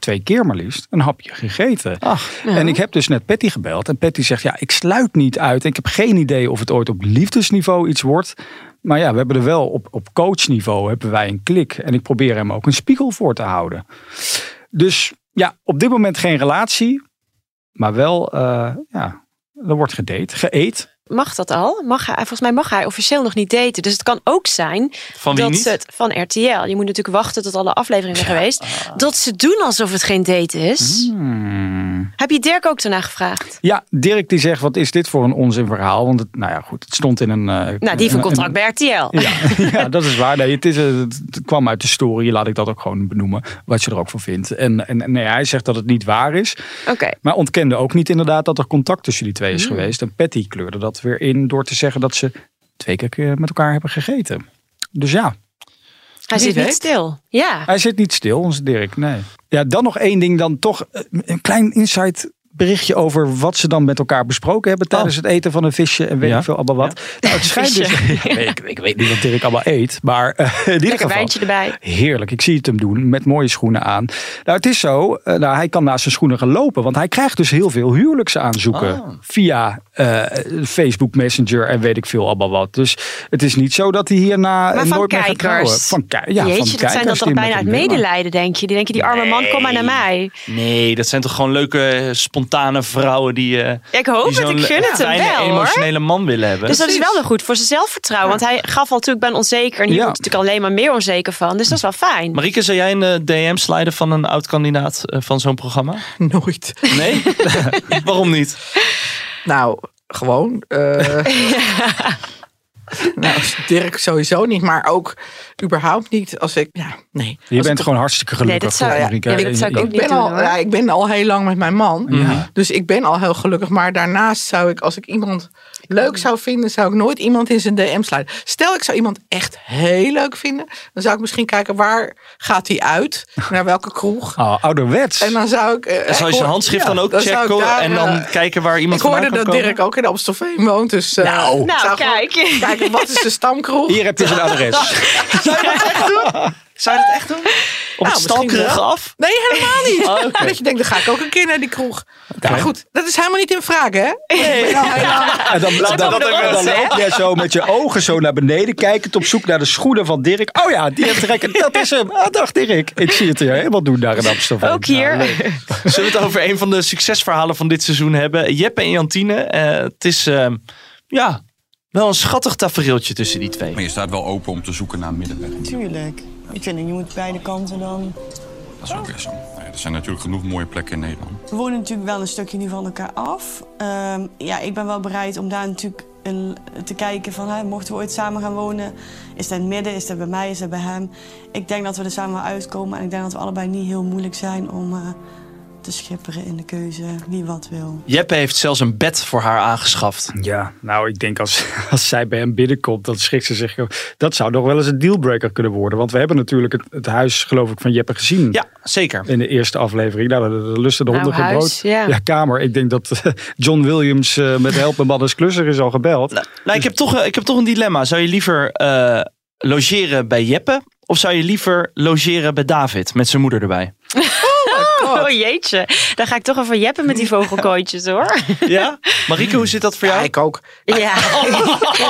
Twee keer maar liefst een hapje gegeten. En ik heb dus net Patty gebeld. En Patty zegt: Ja, ik sluit niet uit. Ik heb geen idee of het ooit op liefdesniveau iets wordt. Maar ja, we hebben er wel op, op coachniveau hebben wij een klik. En ik probeer hem ook een spiegel voor te houden. Dus ja, op dit moment geen relatie. Maar wel, eh, ja, er wordt gedate, geëet. Mag dat al? Mag hij, volgens mij mag hij officieel nog niet daten. Dus het kan ook zijn Van wie dat niet? ze het van RTL. Je moet natuurlijk wachten tot alle afleveringen zijn geweest. Dat ze doen alsof het geen date is. Hmm. Heb je Dirk ook daarna gevraagd? Ja, Dirk die zegt, wat is dit voor een onzin verhaal? Want het, nou ja, goed, het stond in een... eh, Nou, die heeft een een- contract bij RTL. Ja, ja, dat is waar. Nee, het, is, eh, het kwam uit de story, laat ik dat ook gewoon benoemen. Wat je er ook van vindt. En, en, en nee, hij zegt dat het niet waar is. Oké. Maar ontkende ook niet inderdaad dat er contact tussen die twee is Hmm. geweest. En Patty kleurde dat weer in door te zeggen dat ze twee keer met elkaar hebben gegeten. Dus ja, Hij zit weet. niet stil. Ja. hij zit niet stil, onze Dirk. Nee. Ja, dan nog één ding dan toch. eh, Een klein insight berichtje over wat ze dan met elkaar besproken hebben tijdens het eten van een visje en weet Ja. ik veel allemaal wat. Nou, het schijnt dus, ik, ik weet niet wat Dirk allemaal eet, maar eh, in ieder Lekker geval. wijntje erbij. Heerlijk, ik zie het hem doen met mooie schoenen aan. Nou, het is zo, eh, nou, hij kan naast zijn schoenen gaan lopen, want hij krijgt dus heel veel huwelijksaanzoeken Oh. via eh, Facebook Messenger en weet ik veel allemaal wat. Dus het is niet zo dat hij hierna Maar nooit meer gaat trouwen. kijkers. Van, ja, Jeetje, van dat kijkers zijn dan toch bijna uit medelijden, denk je. Die denken, die arme man, kom maar naar mij. Nee, dat zijn toch gewoon leuke, eh, spontane vrouwen die, eh Ik hoop die het, zo'n ik gun het hem fijne, wel, hoor. emotionele man willen hebben. Dus dat is wel goed voor zijn zelfvertrouwen. Want hij gaf al natuurlijk, ben onzeker. En hier Ja. wordt natuurlijk alleen maar meer onzeker van. Dus dat is wel fijn. Marieke, zou jij een eh, DM sliden van een oud-kandidaat eh, van zo'n programma? Nooit. Nee? Waarom niet? Nou, gewoon. eh, nou, Dirk sowieso niet, maar ook überhaupt niet als ik. Ja, nee. Je Als bent ik- gewoon hartstikke gelukkig. dat zou- toch, ja, Marika? ja, dat zou ik ook niet ben, doen, al, ja, ik ben al heel lang met mijn man. Ja. Dus ik ben al heel gelukkig. Maar daarnaast zou ik, als ik iemand leuk zou vinden, zou ik nooit iemand in zijn DM sluiten. Stel, ik zou iemand echt heel leuk vinden. Dan zou ik misschien kijken waar gaat hij uit? Naar welke kroeg? Oh, ouderwets. En dan zou ik. eh, En zou je zijn handschrift ja, dan ook checken daar, en dan eh, kijken waar iemand ik hoorde dat komen? Dirk ook in Amstelveen woont. Dus eh, Nou. Nou, kijk. kijken wat is de stamkroeg? Hier heb je zijn adres. Zou je dat echt doen? Zou je dat echt doen? Op Nou, het stalkerige af? Nee, helemaal niet. Oh. Dat je denkt, dan ga ik ook een keer naar die kroeg. Maar goed, dat is helemaal niet in vraag, hè? Nee. Ik ben al heel lang- En dan, dan, dan, dan loop jij zo met je ogen zo naar beneden kijkend op zoek naar de schoenen van Dirk. Oh ja, die heeft trekken. Dat is hem. Ah, dag Dirk. Ik zie het hier helemaal doen daar in Amsterdam. Ook hier. Nou. Zullen we het over een van de succesverhalen van dit seizoen hebben? Jeppe en Jantine. eh, het is eh, ja, wel een schattig tafereeltje tussen die twee. Maar je staat wel open om te zoeken naar een middenweg. Tuurlijk. Ik vind, je moet beide kanten dan... Dat is ook weer zo. Er zijn natuurlijk genoeg mooie plekken in Nederland. We wonen natuurlijk wel een stukje nu van elkaar af. Ehm, ja, ik ben wel bereid om daar natuurlijk een, te kijken van... Hè, mochten we ooit samen gaan wonen, is dat in het midden, is dat bij mij, is dat bij hem? Ik denk dat we er samen wel uitkomen. En ik denk dat we allebei niet heel moeilijk zijn om eh, te schipperen in de keuze wie wat wil. Jeppe heeft zelfs een bed voor haar aangeschaft. Ja, nou, ik denk als, als zij bij hem binnenkomt, dan schrikt ze zich. Dat zou nog wel eens een dealbreaker kunnen worden. Want we hebben natuurlijk het, het huis, geloof ik, van Jeppe gezien. Ja, zeker. In de eerste aflevering. Nou, de, de lusten de Nou, honden huis, brood. ja. kamer. Ik denk dat John Williams eh, met Help mijn man is klusser is al gebeld. Nou, nou, ik, heb toch, eh, ik heb toch een dilemma. Zou je liever eh, logeren bij Jeppe of zou je liever logeren bij David met zijn moeder erbij? Oh jeetje, dan ga ik toch even jeppen met die vogelkooitjes hoor. Ja? Marieke, hoe zit dat voor jou? ik ook. Ja, ja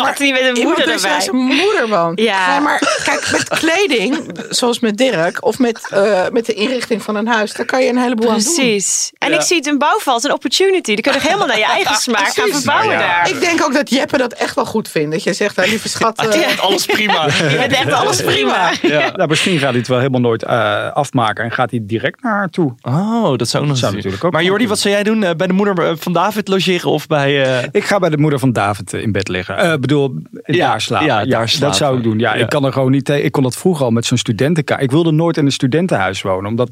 maar die met een moeder die erbij. zijn moeder woont. Ja. Nee, maar kijk, met kleding, zoals met Dirk, of met, eh, met de inrichting van een huis, daar kan je een heleboel aan doen. Precies. En Ja. ik zie het een bouwval als een opportunity. Dan kun je nog helemaal naar je eigen smaak gaan Precies. verbouwen Nou ja. daar. Ik denk ook dat Jeppe dat echt wel goed vindt. Dat je zegt, nou, lieve schat... eh, Alles prima. Je bent echt alles prima. Ja. Nou, misschien gaat hij het wel helemaal nooit eh, afmaken en gaat hij direct naar haar toe. Oh, dat zou ook nog Zou natuurlijk ook Maar Jordi, wat zou jij doen? Eh, Bij de moeder eh, van David logeren of bij... eh, Ik ga bij de moeder van David in bed liggen. Eh bedoel, Ja, daar slapen. ja, daar slapen. Dat zou ik doen. Ja, Ja. ik kan er gewoon niet tegen. Ik kon dat vroeger al met zo'n studentenkamer. Ik wilde nooit in een studentenhuis wonen, omdat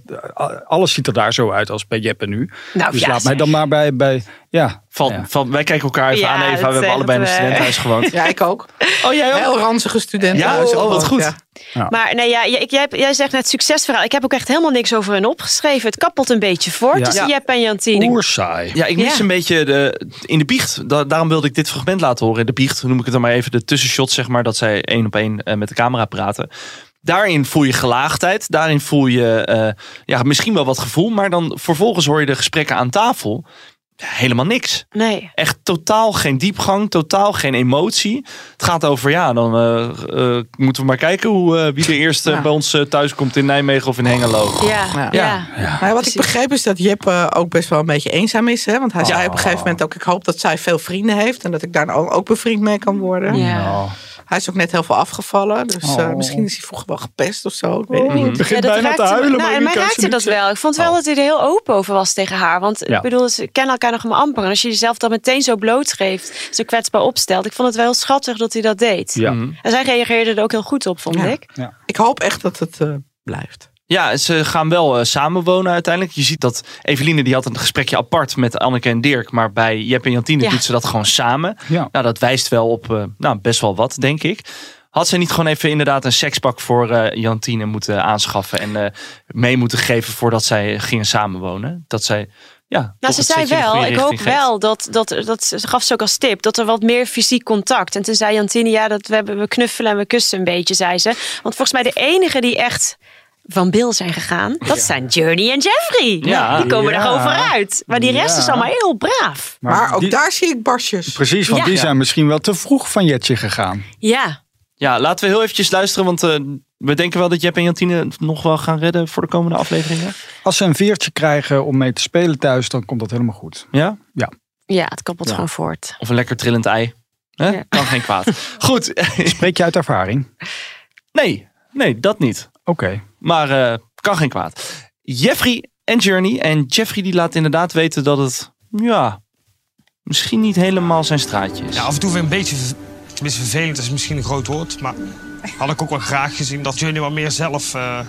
alles ziet er daar zo uit als bij Jeppe nu. Nou, dus ja, laat mij dan maar bij, bij ja. Van, Ja. van, wij kijken elkaar even Ja, aan, Eva. We hebben allebei in een eh, studentenhuis gewoond. Ja, ik ook. Oh, jij ook? Heel ranzige studenten. Ja, oh, wat goed. Maar nee, ja, jij, jij, jij zegt net succesverhaal. Ik heb ook echt helemaal niks over hen opgeschreven. Het kappelt een beetje voort Ja. tussen Ja. Jep en Jantine. Oersaai. Ja, ik mis Ja. een beetje de, in de biecht. Da- daarom wilde ik dit fragment laten horen. In de biecht noem ik het dan maar even de tussenshot, zeg maar. Dat zij één op één eh, met de camera praten. Daarin voel je gelaagdheid. Daarin voel je eh, ja, misschien wel wat gevoel. Maar dan vervolgens hoor je de gesprekken aan tafel. Helemaal niks. Nee. Echt totaal geen diepgang, totaal geen emotie. Het gaat over, ja, dan eh, eh, moeten we maar kijken hoe, eh, wie eerst eh, Ja. bij ons thuis komt in Nijmegen of in Hengelo. Ja, ja. Ja. Maar wat ik begreep is dat Jeppe ook best wel een beetje eenzaam is. Hè? Want hij zei op een gegeven moment ook... ik hoop dat zij veel vrienden heeft... en dat ik daar ook bevriend mee kan worden. Ja. Hij is ook net heel veel afgevallen. Dus eh, Oh. misschien is hij vroeger wel gepest of zo. Ik weet het Oh, niet. het begint Ja, dat bijna te me- huilen. Nou, maar mij raakte dat wel. Ik vond wel dat hij er heel open over was tegen haar. Want Ja. ik bedoel, ze kennen elkaar nog maar amper. En als je jezelf dan meteen zo blootgeeft, zo kwetsbaar opstelt. Ik vond het wel heel schattig dat hij dat deed. Ja. Mhm. En zij reageerde er ook heel goed op, vond Ja. ik. Ik hoop echt dat het eh, blijft. Ja, ze gaan wel eh, samenwonen uiteindelijk. Je ziet dat Eveline die had een gesprekje apart met Anneke en Dirk. Maar bij Jep en Jantine Ja. doet ze dat gewoon samen. Ja. Nou, dat wijst wel op eh, nou, best wel wat, denk ik. Had ze niet gewoon even inderdaad een sekspak voor eh, Jantine moeten aanschaffen en eh, mee moeten geven voordat zij gingen samenwonen? Dat zij, ja. Nou, ze zei wel, ik hoop geeft. wel dat, dat, dat, ze gaf ze ook als tip, dat er wat meer fysiek contact. En toen zei Jantine, ja, dat we, hebben, we knuffelen en we kussen een beetje, zei ze. Want volgens mij de enige die echt van Bill zijn gegaan, dat zijn Journey en Jeffrey. Ja. Die komen Ja. er gewoon vooruit. Maar die rest Ja. is allemaal heel braaf. Maar, ook die- daar zie ik barsjes. Precies, want Ja. die zijn misschien wel te vroeg van Jetje gegaan. Ja, Ja, laten we heel eventjes luisteren, want eh, we denken wel dat Jep en Jantine het nog wel gaan redden voor de komende afleveringen. Als ze een veertje krijgen om mee te spelen thuis, dan komt dat helemaal goed. Ja? ja het kappelt Ja. gewoon voort. Of een lekker trillend ei. Hè? Ja. Kan geen kwaad. Goed. Spreek je uit ervaring? nee, nee, dat niet. Oké. Maar eh, kan geen kwaad. Jeffrey en Journey. En Jeffrey die laat inderdaad weten dat het, ja, misschien niet helemaal zijn straatje is. Ja, af en toe ik een beetje, tenminste vervelend is misschien een groot woord, maar had ik ook wel graag gezien dat jullie wat meer zelf eh,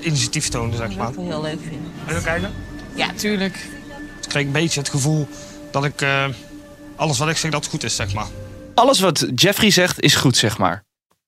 initiatief tonen, zeg maar. heel leuk vinden. Wil je kijken? Ja, tuurlijk. Ik kreeg een beetje het gevoel dat ik eh, alles wat ik zeg dat goed is, zeg maar. Alles wat Jeffrey zegt is goed, zeg maar.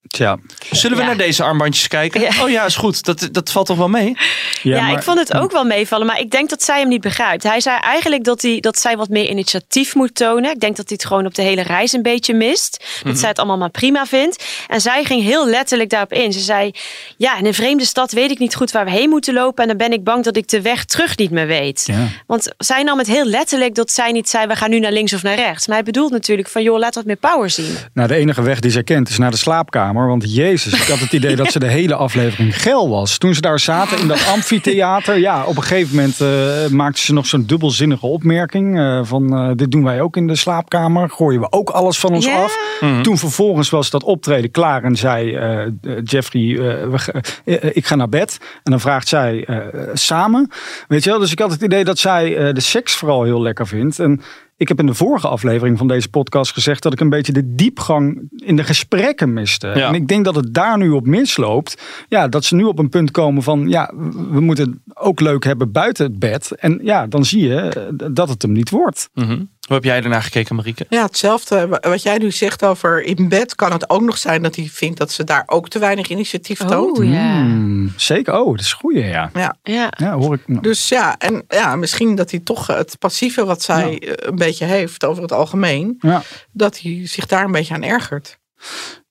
Tja. Zullen we Ja. naar deze armbandjes kijken? Ja. Oh ja, is goed. Dat, dat valt toch wel mee? Ja, maar- ik vond het ook wel meevallen, maar ik denk dat zij hem niet begrijpt. Hij zei eigenlijk dat, hij, dat zij wat meer initiatief moet tonen. Ik denk dat hij het gewoon op de hele reis een beetje mist. Dat zij het allemaal maar prima vindt. En zij ging heel letterlijk daarop in. Ze zei, ja, in een vreemde stad weet ik niet goed waar we heen moeten lopen. En dan ben ik bang dat ik de weg terug niet meer weet. Ja. Want zij nam het heel letterlijk dat zij niet zei, we gaan nu naar links of naar rechts. Maar hij bedoelt natuurlijk van, joh, laat wat meer power zien. Nou, de enige weg die zij kent is naar de slaapkamer. Want jezus, ik had het idee dat ze de hele aflevering geil was. Toen ze daar zaten in dat amfitheater. Ja, op een gegeven moment eh maakte ze nog zo'n dubbelzinnige opmerking. eh, van, eh, dit doen wij ook in de slaapkamer. Gooien we ook alles van ons af. Toen vervolgens was dat optreden klaar. En zei Jeffrey, we ik ga naar bed. En dan vraagt zij eh, samen. Weet je wel, dus ik had het idee dat zij eh, de seks vooral heel lekker vindt. En ik heb in de vorige aflevering van deze podcast gezegd dat ik een beetje de diepgang in de gesprekken miste. Ja. En ik denk dat het daar nu op misloopt. Ja, dat ze nu op een punt komen van ja, we moeten het ook leuk hebben buiten het bed. En ja, dan zie je eh, dat het hem niet wordt. Mhm. Hoe heb jij ernaar gekeken, Marieke? Ja, hetzelfde. Wat jij nu zegt over in bed, kan het ook nog zijn dat hij vindt dat ze daar ook te weinig initiatief toont. Oh ja. Hmm, zeker, oh, dat is goeie, ja. Ja. ja. Ja, hoor ik. Dus ja, en ja, misschien dat hij toch het passieve wat zij eh, een beetje heeft over het algemeen, Ja, dat hij zich daar een beetje aan ergert.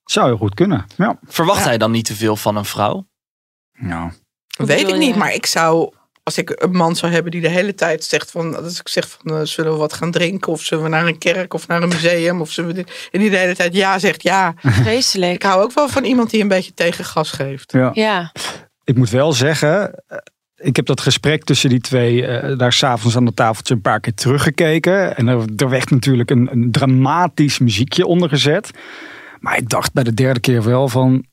zou heel goed kunnen. Ja. Verwacht hij dan niet te veel van een vrouw? Nou, Weet ik niet, maar ik zou als ik een man zou hebben die de hele tijd zegt van, als ik zeg van, eh, zullen we wat gaan drinken of zullen we naar een kerk of naar een museum of zullen we dit, en die de hele tijd ja zegt, ja. Vreselijk. Ik hou ook wel van iemand die een beetje tegen gas geeft. Ja. Ja. Ik moet wel zeggen, ik heb dat gesprek tussen die twee eh, daar s'avonds aan de tafeltje een paar keer teruggekeken. En er, er werd natuurlijk een, een dramatisch muziekje onder gezet. Maar ik dacht bij de derde keer wel van,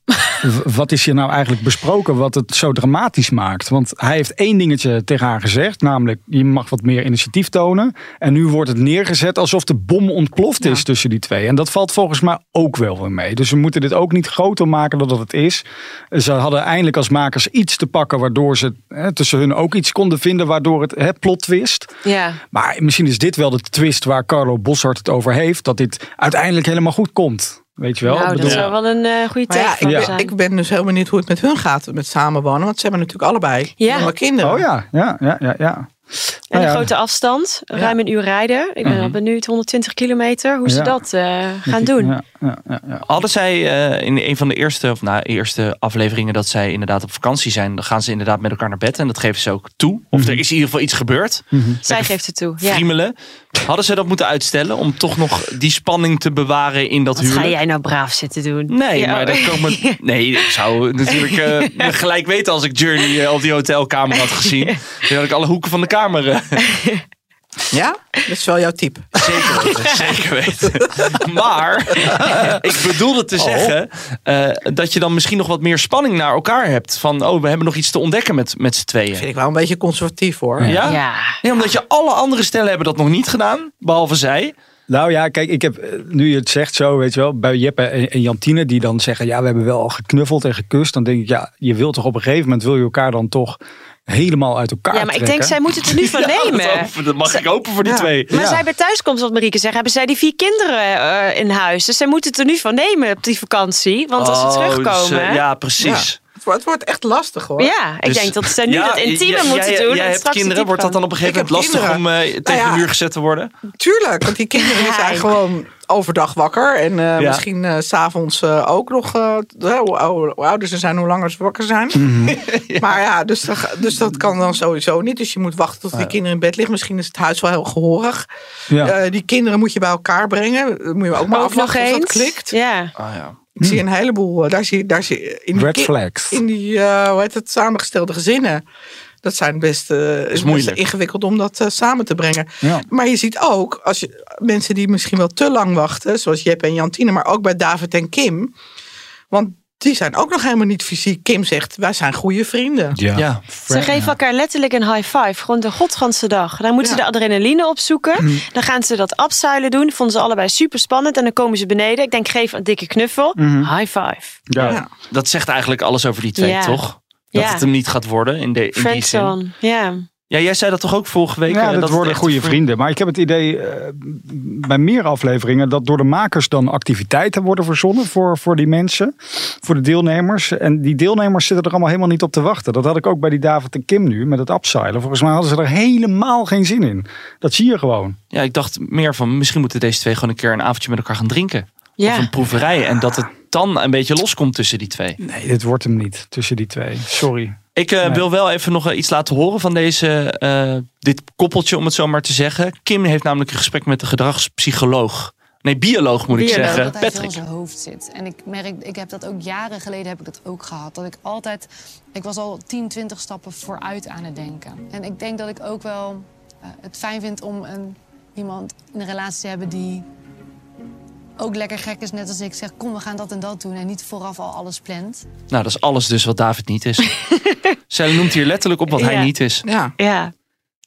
wat is hier nou eigenlijk besproken wat het zo dramatisch maakt? Want hij heeft één dingetje tegen haar gezegd, namelijk je mag wat meer initiatief tonen. En nu wordt het neergezet alsof de bom ontploft is tussen die twee. En dat valt volgens mij ook wel weer mee. Dus we moeten dit ook niet groter maken dan dat het is. Ze hadden eindelijk als makers iets te pakken waardoor ze hè, tussen hun ook iets konden vinden waardoor het hè, plot twist. Ja. Maar misschien is dit wel de twist waar Carlo Boshart het over heeft. Dat dit uiteindelijk helemaal goed komt. Weet je wel? Nou, Ik dat zou wel een eh, goede Maar ja, ik, zijn. ik ben dus heel benieuwd hoe het met hun gaat met samenwonen. Want ze hebben natuurlijk allebei Ja. kinderen. Oh ja, ja, ja, ja. ja. En Nou een ja. grote afstand, ruim een uur rijden. Ik ben Mhm. wel benieuwd, 120 kilometer, hoe ze Ja. dat eh, gaan doen. Ja, ja, ja, ja. Hadden zij eh, in een van de eerste, of nou, eerste afleveringen dat zij inderdaad op vakantie zijn, dan gaan ze inderdaad met elkaar naar bed en dat geven ze ook toe. Of Mhm. er is in ieder geval iets gebeurd. Zij geeft het toe. Ja. Friemelen. Hadden ze dat moeten uitstellen om toch nog die spanning te bewaren in dat Wat ga jij nou braaf zitten doen? Nee, Ja. maar dat me, Nee, ik zou natuurlijk eh, gelijk weten als ik Journey eh, op die hotelkamer had gezien. Dan had ik alle hoeken van de kamer. eh, Ja? Dat is wel jouw type. Zeker weten. Zeker weten. Maar ik bedoelde te zeggen eh, dat je dan misschien nog wat meer spanning naar elkaar hebt. Van, oh, we hebben nog iets te ontdekken met, met z'n tweeën. Vind ik wel een beetje conservatief hoor. Ja? Ja. Ja, omdat je alle andere stellen hebben dat nog niet gedaan, behalve zij. Nou ja, kijk, ik heb, eh, nu je het zegt zo, weet je wel, bij Jeppe en, en Jantine die dan zeggen, ja, we hebben wel al geknuffeld en gekust. Dan denk ik, ja, je wilt toch op een gegeven moment, wil je elkaar dan toch helemaal uit elkaar Ja, maar ik denk, zij moeten het er nu van Ja, nemen. dat, dat mag ik hopen voor die Ja. twee. Maar Ja. zij bij thuiskomst, wat Marieke zegt, hebben zij die vier kinderen eh, in huis. Dus zij moeten het er nu van nemen op die vakantie. Want als ze Oh, terugkomen... dus, ja, precies. Het wordt, het wordt echt lastig hoor. Ja, ik Dus- denk dat ze nu Ja, dat intieme moeten jij, doen. Jij en hebt kinderen, wordt dat dan op een gegeven moment lastig om eh, tegen Nou ja. de muur gezet te worden? Tuurlijk, want die kinderen zijn gewoon overdag wakker. En eh, Ja. misschien s s'avonds eh ook nog, eh, hoe, ouder, hoe ouder ze zijn, hoe langer ze wakker zijn. Mhm. Maar ja, dus, dat dus dat kan dan sowieso niet. Dus je moet wachten tot die kinderen in bed liggen. Misschien is het huis wel heel gehoorig. Ja. Eh, die kinderen moet je bij elkaar brengen. Dan moet je ook maar Ook nog afwachten of dat klikt. Ja. Ah, ja. Ik zie een heleboel, eh, daar zie, daar zie in die, Red ki- flags. in die eh, hoe heet het, samengestelde gezinnen. Dat zijn best, eh, is best ingewikkeld om dat samen te brengen. Ja. Maar je ziet ook, als je, mensen die misschien wel te lang wachten, zoals Jep en Jantine, maar ook bij David en Kim. Want die zijn ook nog helemaal niet fysiek. Kim zegt, wij zijn goede vrienden. Ja. Ja. Ze geven elkaar letterlijk een high five. Gewoon de godganse dag. Dan moeten ze de adrenaline opzoeken. Dan gaan ze dat abzuilen doen. Vonden ze allebei super spannend. En dan komen ze beneden. Ik denk, geef een dikke knuffel. High five. Ja. Ja. Dat zegt eigenlijk alles over die twee, Ja. toch? Dat Ja. het hem niet gaat worden in, de, in die zin. Ja. Ja, jij zei dat toch ook vorige week? Ja, eh, dat, het worden goede vrienden. Maar ik heb het idee eh, bij meer afleveringen dat door de makers dan activiteiten worden verzonnen voor, voor die mensen, voor de deelnemers. En die deelnemers zitten er allemaal helemaal niet op te wachten. Dat had ik ook bij die David en Kim nu met het upseilen. Volgens mij hadden ze er helemaal geen zin in. Dat zie je gewoon. Ja, ik dacht meer van misschien moeten deze twee gewoon een keer een avondje met elkaar gaan drinken. Ja. Of een proeverij. En dat het dan een beetje loskomt tussen die twee. Nee, dit wordt hem niet tussen die twee. Sorry. Ik eh, Nee. wil wel even nog iets laten horen van deze, eh, dit koppeltje, om het zo maar te zeggen. Kim heeft namelijk een gesprek met de gedragspsycholoog. Nee, bioloog moet ik Bioloog. zeggen. dat hij veel in Patrick. zijn hoofd zit. En ik merk, ik heb dat ook jaren geleden heb ik dat ook gehad. Dat ik altijd, ik was al 10, 20 stappen vooruit aan het denken. En ik denk dat ik ook wel eh, het fijn vind om een, iemand in een relatie te hebben die ook lekker gek is. Net als ik zeg, kom we gaan dat en dat doen. En niet vooraf al alles plant. Nou, dat is alles dus wat David niet is. Zij noemt hier letterlijk op wat hij niet is. Ja. Ja.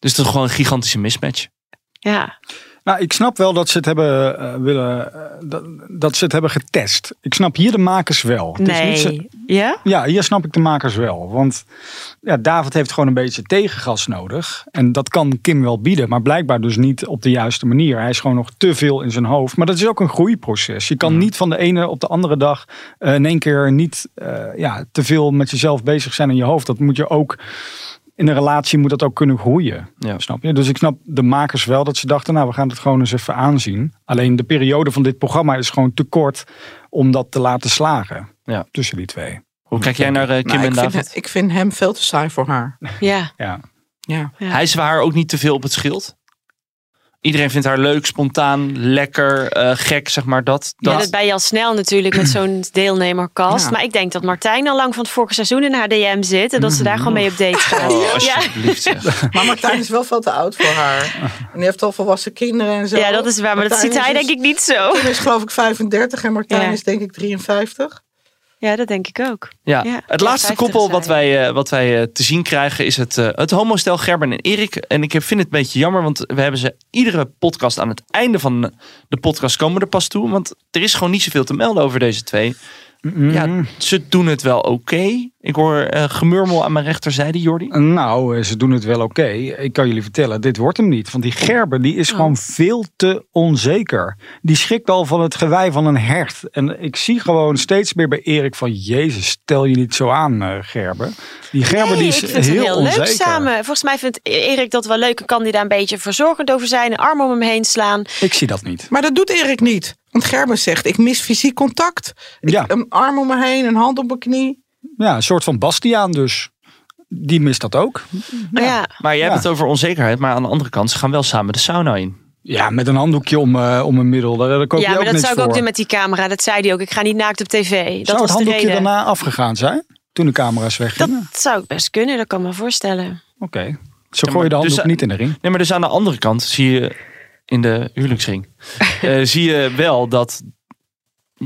Dus het is gewoon een gigantische mismatch. Ja. Nou, ik snap wel dat ze het hebben eh, willen, eh, dat, dat ze het hebben getest. Ik snap hier de makers wel. Het is niet zo- Nee. Ja? Ja, hier snap ik de makers wel. Want ja, David heeft gewoon een beetje tegengas nodig. En dat kan Kim wel bieden, maar blijkbaar dus niet op de juiste manier. Hij is gewoon nog te veel in zijn hoofd. Maar dat is ook een groeiproces. Je kan niet van de ene op de andere dag eh, in één keer niet eh, ja, te veel met jezelf bezig zijn in je hoofd. Dat moet je ook. In een relatie moet dat ook kunnen groeien. Ja. Snap je? Dus ik snap de makers wel dat ze dachten, nou, we gaan het gewoon eens even aanzien. Alleen de periode van dit programma is gewoon te kort om dat te laten slagen. Ja. Tussen die twee. Hoe kijk jij naar eh, Kim Nou, en ik, David? vind, ik vind hem veel te saai voor haar. Ja. Ja. Ja. Hijsen we haar ook niet te veel op het schild? Iedereen vindt haar leuk, spontaan, lekker, eh, gek, zeg maar dat. Ja, dat. dat ben je al snel natuurlijk met zo'n deelnemerkast. Ja. Maar ik denk dat Martijn al lang van het vorige seizoen in haar DM zit. En dat ze daar gewoon mee op date gaat. Oh, ja. alsjeblieft zeg. Maar Martijn is wel veel te oud voor haar. En die heeft al volwassen kinderen en zo. Ja, dat is waar, maar dat ziet hij is denk ik niet zo. Kim is geloof ik 35 en Martijn Ja. is denk ik 53. Ja, dat denk ik ook. Ja. Ja. Het laatste 50 koppel wat wij, eh, wat wij eh, te zien krijgen is het, eh, het homostel Gerben en Erik. En ik vind het een beetje jammer, want we hebben ze iedere podcast aan het einde van de podcast komen er pas toe. Want er is gewoon niet zoveel te melden over deze twee. Ja, ze doen het wel oké. Ik hoor eh, gemurmel aan mijn rechterzijde, Jordi. Nou, eh, ze doen het wel oké. Ik kan jullie vertellen, dit wordt hem niet. Want die Gerber die is gewoon veel te onzeker. Die schrikt al van het gewei van een hert. En ik zie gewoon steeds meer bij Erik van... Jezus, stel je niet zo aan, eh, Gerber. Die Gerber Nee, die is ik vind heel, het heel onzeker. leuk samen. Volgens mij vindt Erik dat wel leuk. En kan die daar een beetje verzorgend over zijn. Een arm om hem heen slaan. Ik zie dat niet. Maar dat doet Erik niet. Want Gerben zegt, ik mis fysiek contact. Ik, Ja. Een arm om me heen, een hand op mijn knie. Ja, een soort van Bastiaan dus. Die mist dat ook. Ja. Maar jij Ja. hebt het over onzekerheid. Maar aan de andere kant, ze gaan wel samen de sauna in. Ja, met een handdoekje om, eh, om een middel. Daar, daar koop je Ja, ook maar dat zou ik ook doen met die camera. Dat zei hij ook. Ik ga niet naakt op tv. Dat Zou was het de handdoekje reden. daarna afgegaan zijn? Toen de camera's weggingen? Dat zou ik best kunnen. Dat kan ik me voorstellen. Oké. Zo gooi je de handdoek Dus, niet in de ring. Nee, maar dus aan de andere kant zie je in de huwelijksring. eh, zie je wel dat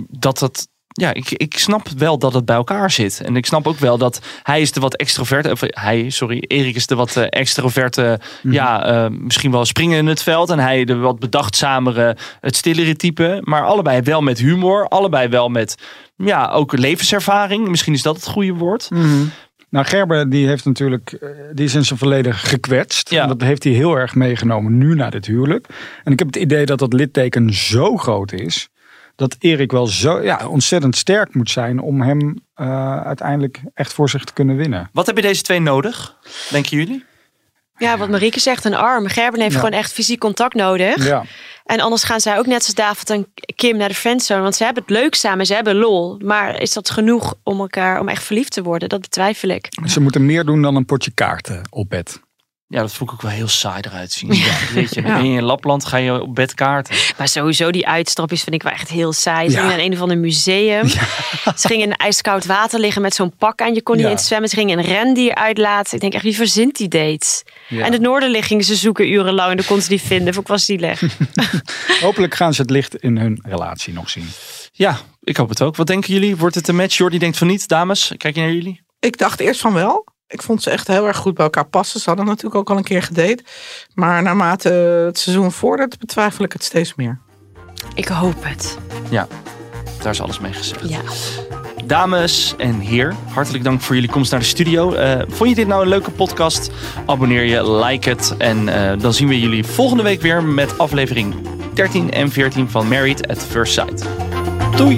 dat het. Ja, ik, ik snap wel dat het bij elkaar zit. En ik snap ook wel dat hij is de wat extroverte. Of hij, sorry, Erik is de wat eh, extroverte. Mhm. Ja, eh, misschien wel springen in het veld. En hij de wat bedachtzamere, het stillere type. Maar allebei wel met humor. Allebei wel met. Ja, ook levenservaring. Misschien is dat het goede woord. Nou, Gerber die heeft natuurlijk, eh, die is in zijn verleden gekwetst. Ja. En dat heeft hij heel erg meegenomen nu naar dit huwelijk. En ik heb het idee dat dat litteken zo groot is. Dat Erik wel zo ja, ontzettend sterk moet zijn om hem eh, uiteindelijk echt voor zich te kunnen winnen. Wat hebben deze twee nodig, denken jullie? Ja, wat Marieke zegt, een arm. Gerben heeft Ja. gewoon echt fysiek contact nodig. Ja. En anders gaan zij ook net zoals David en Kim naar de friendzone. Want ze hebben het leuk samen, ze hebben lol. Maar is dat genoeg om elkaar, om echt verliefd te worden? Dat betwijfel ik. Ze moeten meer doen dan een potje kaarten op bed. Ja, dat vond ik ook wel heel saai eruit zien. Ja, weet je, in Lapland, ga je op bed kaarten. Maar sowieso die uitstapjes vind ik wel echt heel saai. Ze Ja. gingen naar een of ander museum. Ze gingen in ijskoud water liggen met zo'n pak aan. Je kon niet Ja. eens zwemmen. Ze gingen een rendier uitlaten. Ik denk echt, wie verzint die dates? Ja. En het Noorderlicht gingen ze zoeken urenlang. En dan kon ze die vinden. Vond ik was zielig. Hopelijk gaan ze het licht in hun relatie nog zien. Ja, ik hoop het ook. Wat denken jullie? Wordt het een match? Jordi denkt van niet. Dames, kijk je naar jullie? Ik dacht eerst van wel. Ik vond ze echt heel erg goed bij elkaar passen. Ze hadden natuurlijk ook al een keer gedate. Maar naarmate het seizoen vordert, betwijfel ik het steeds meer. Ik hoop het. Ja, daar is alles mee gezegd. Ja. Dames en heer, hartelijk dank voor jullie komst naar de studio. Eh, vond je dit nou een leuke podcast? Abonneer je, like het. En eh, dan zien we jullie volgende week weer met aflevering 13 en 14 van Married at First Sight. Doei!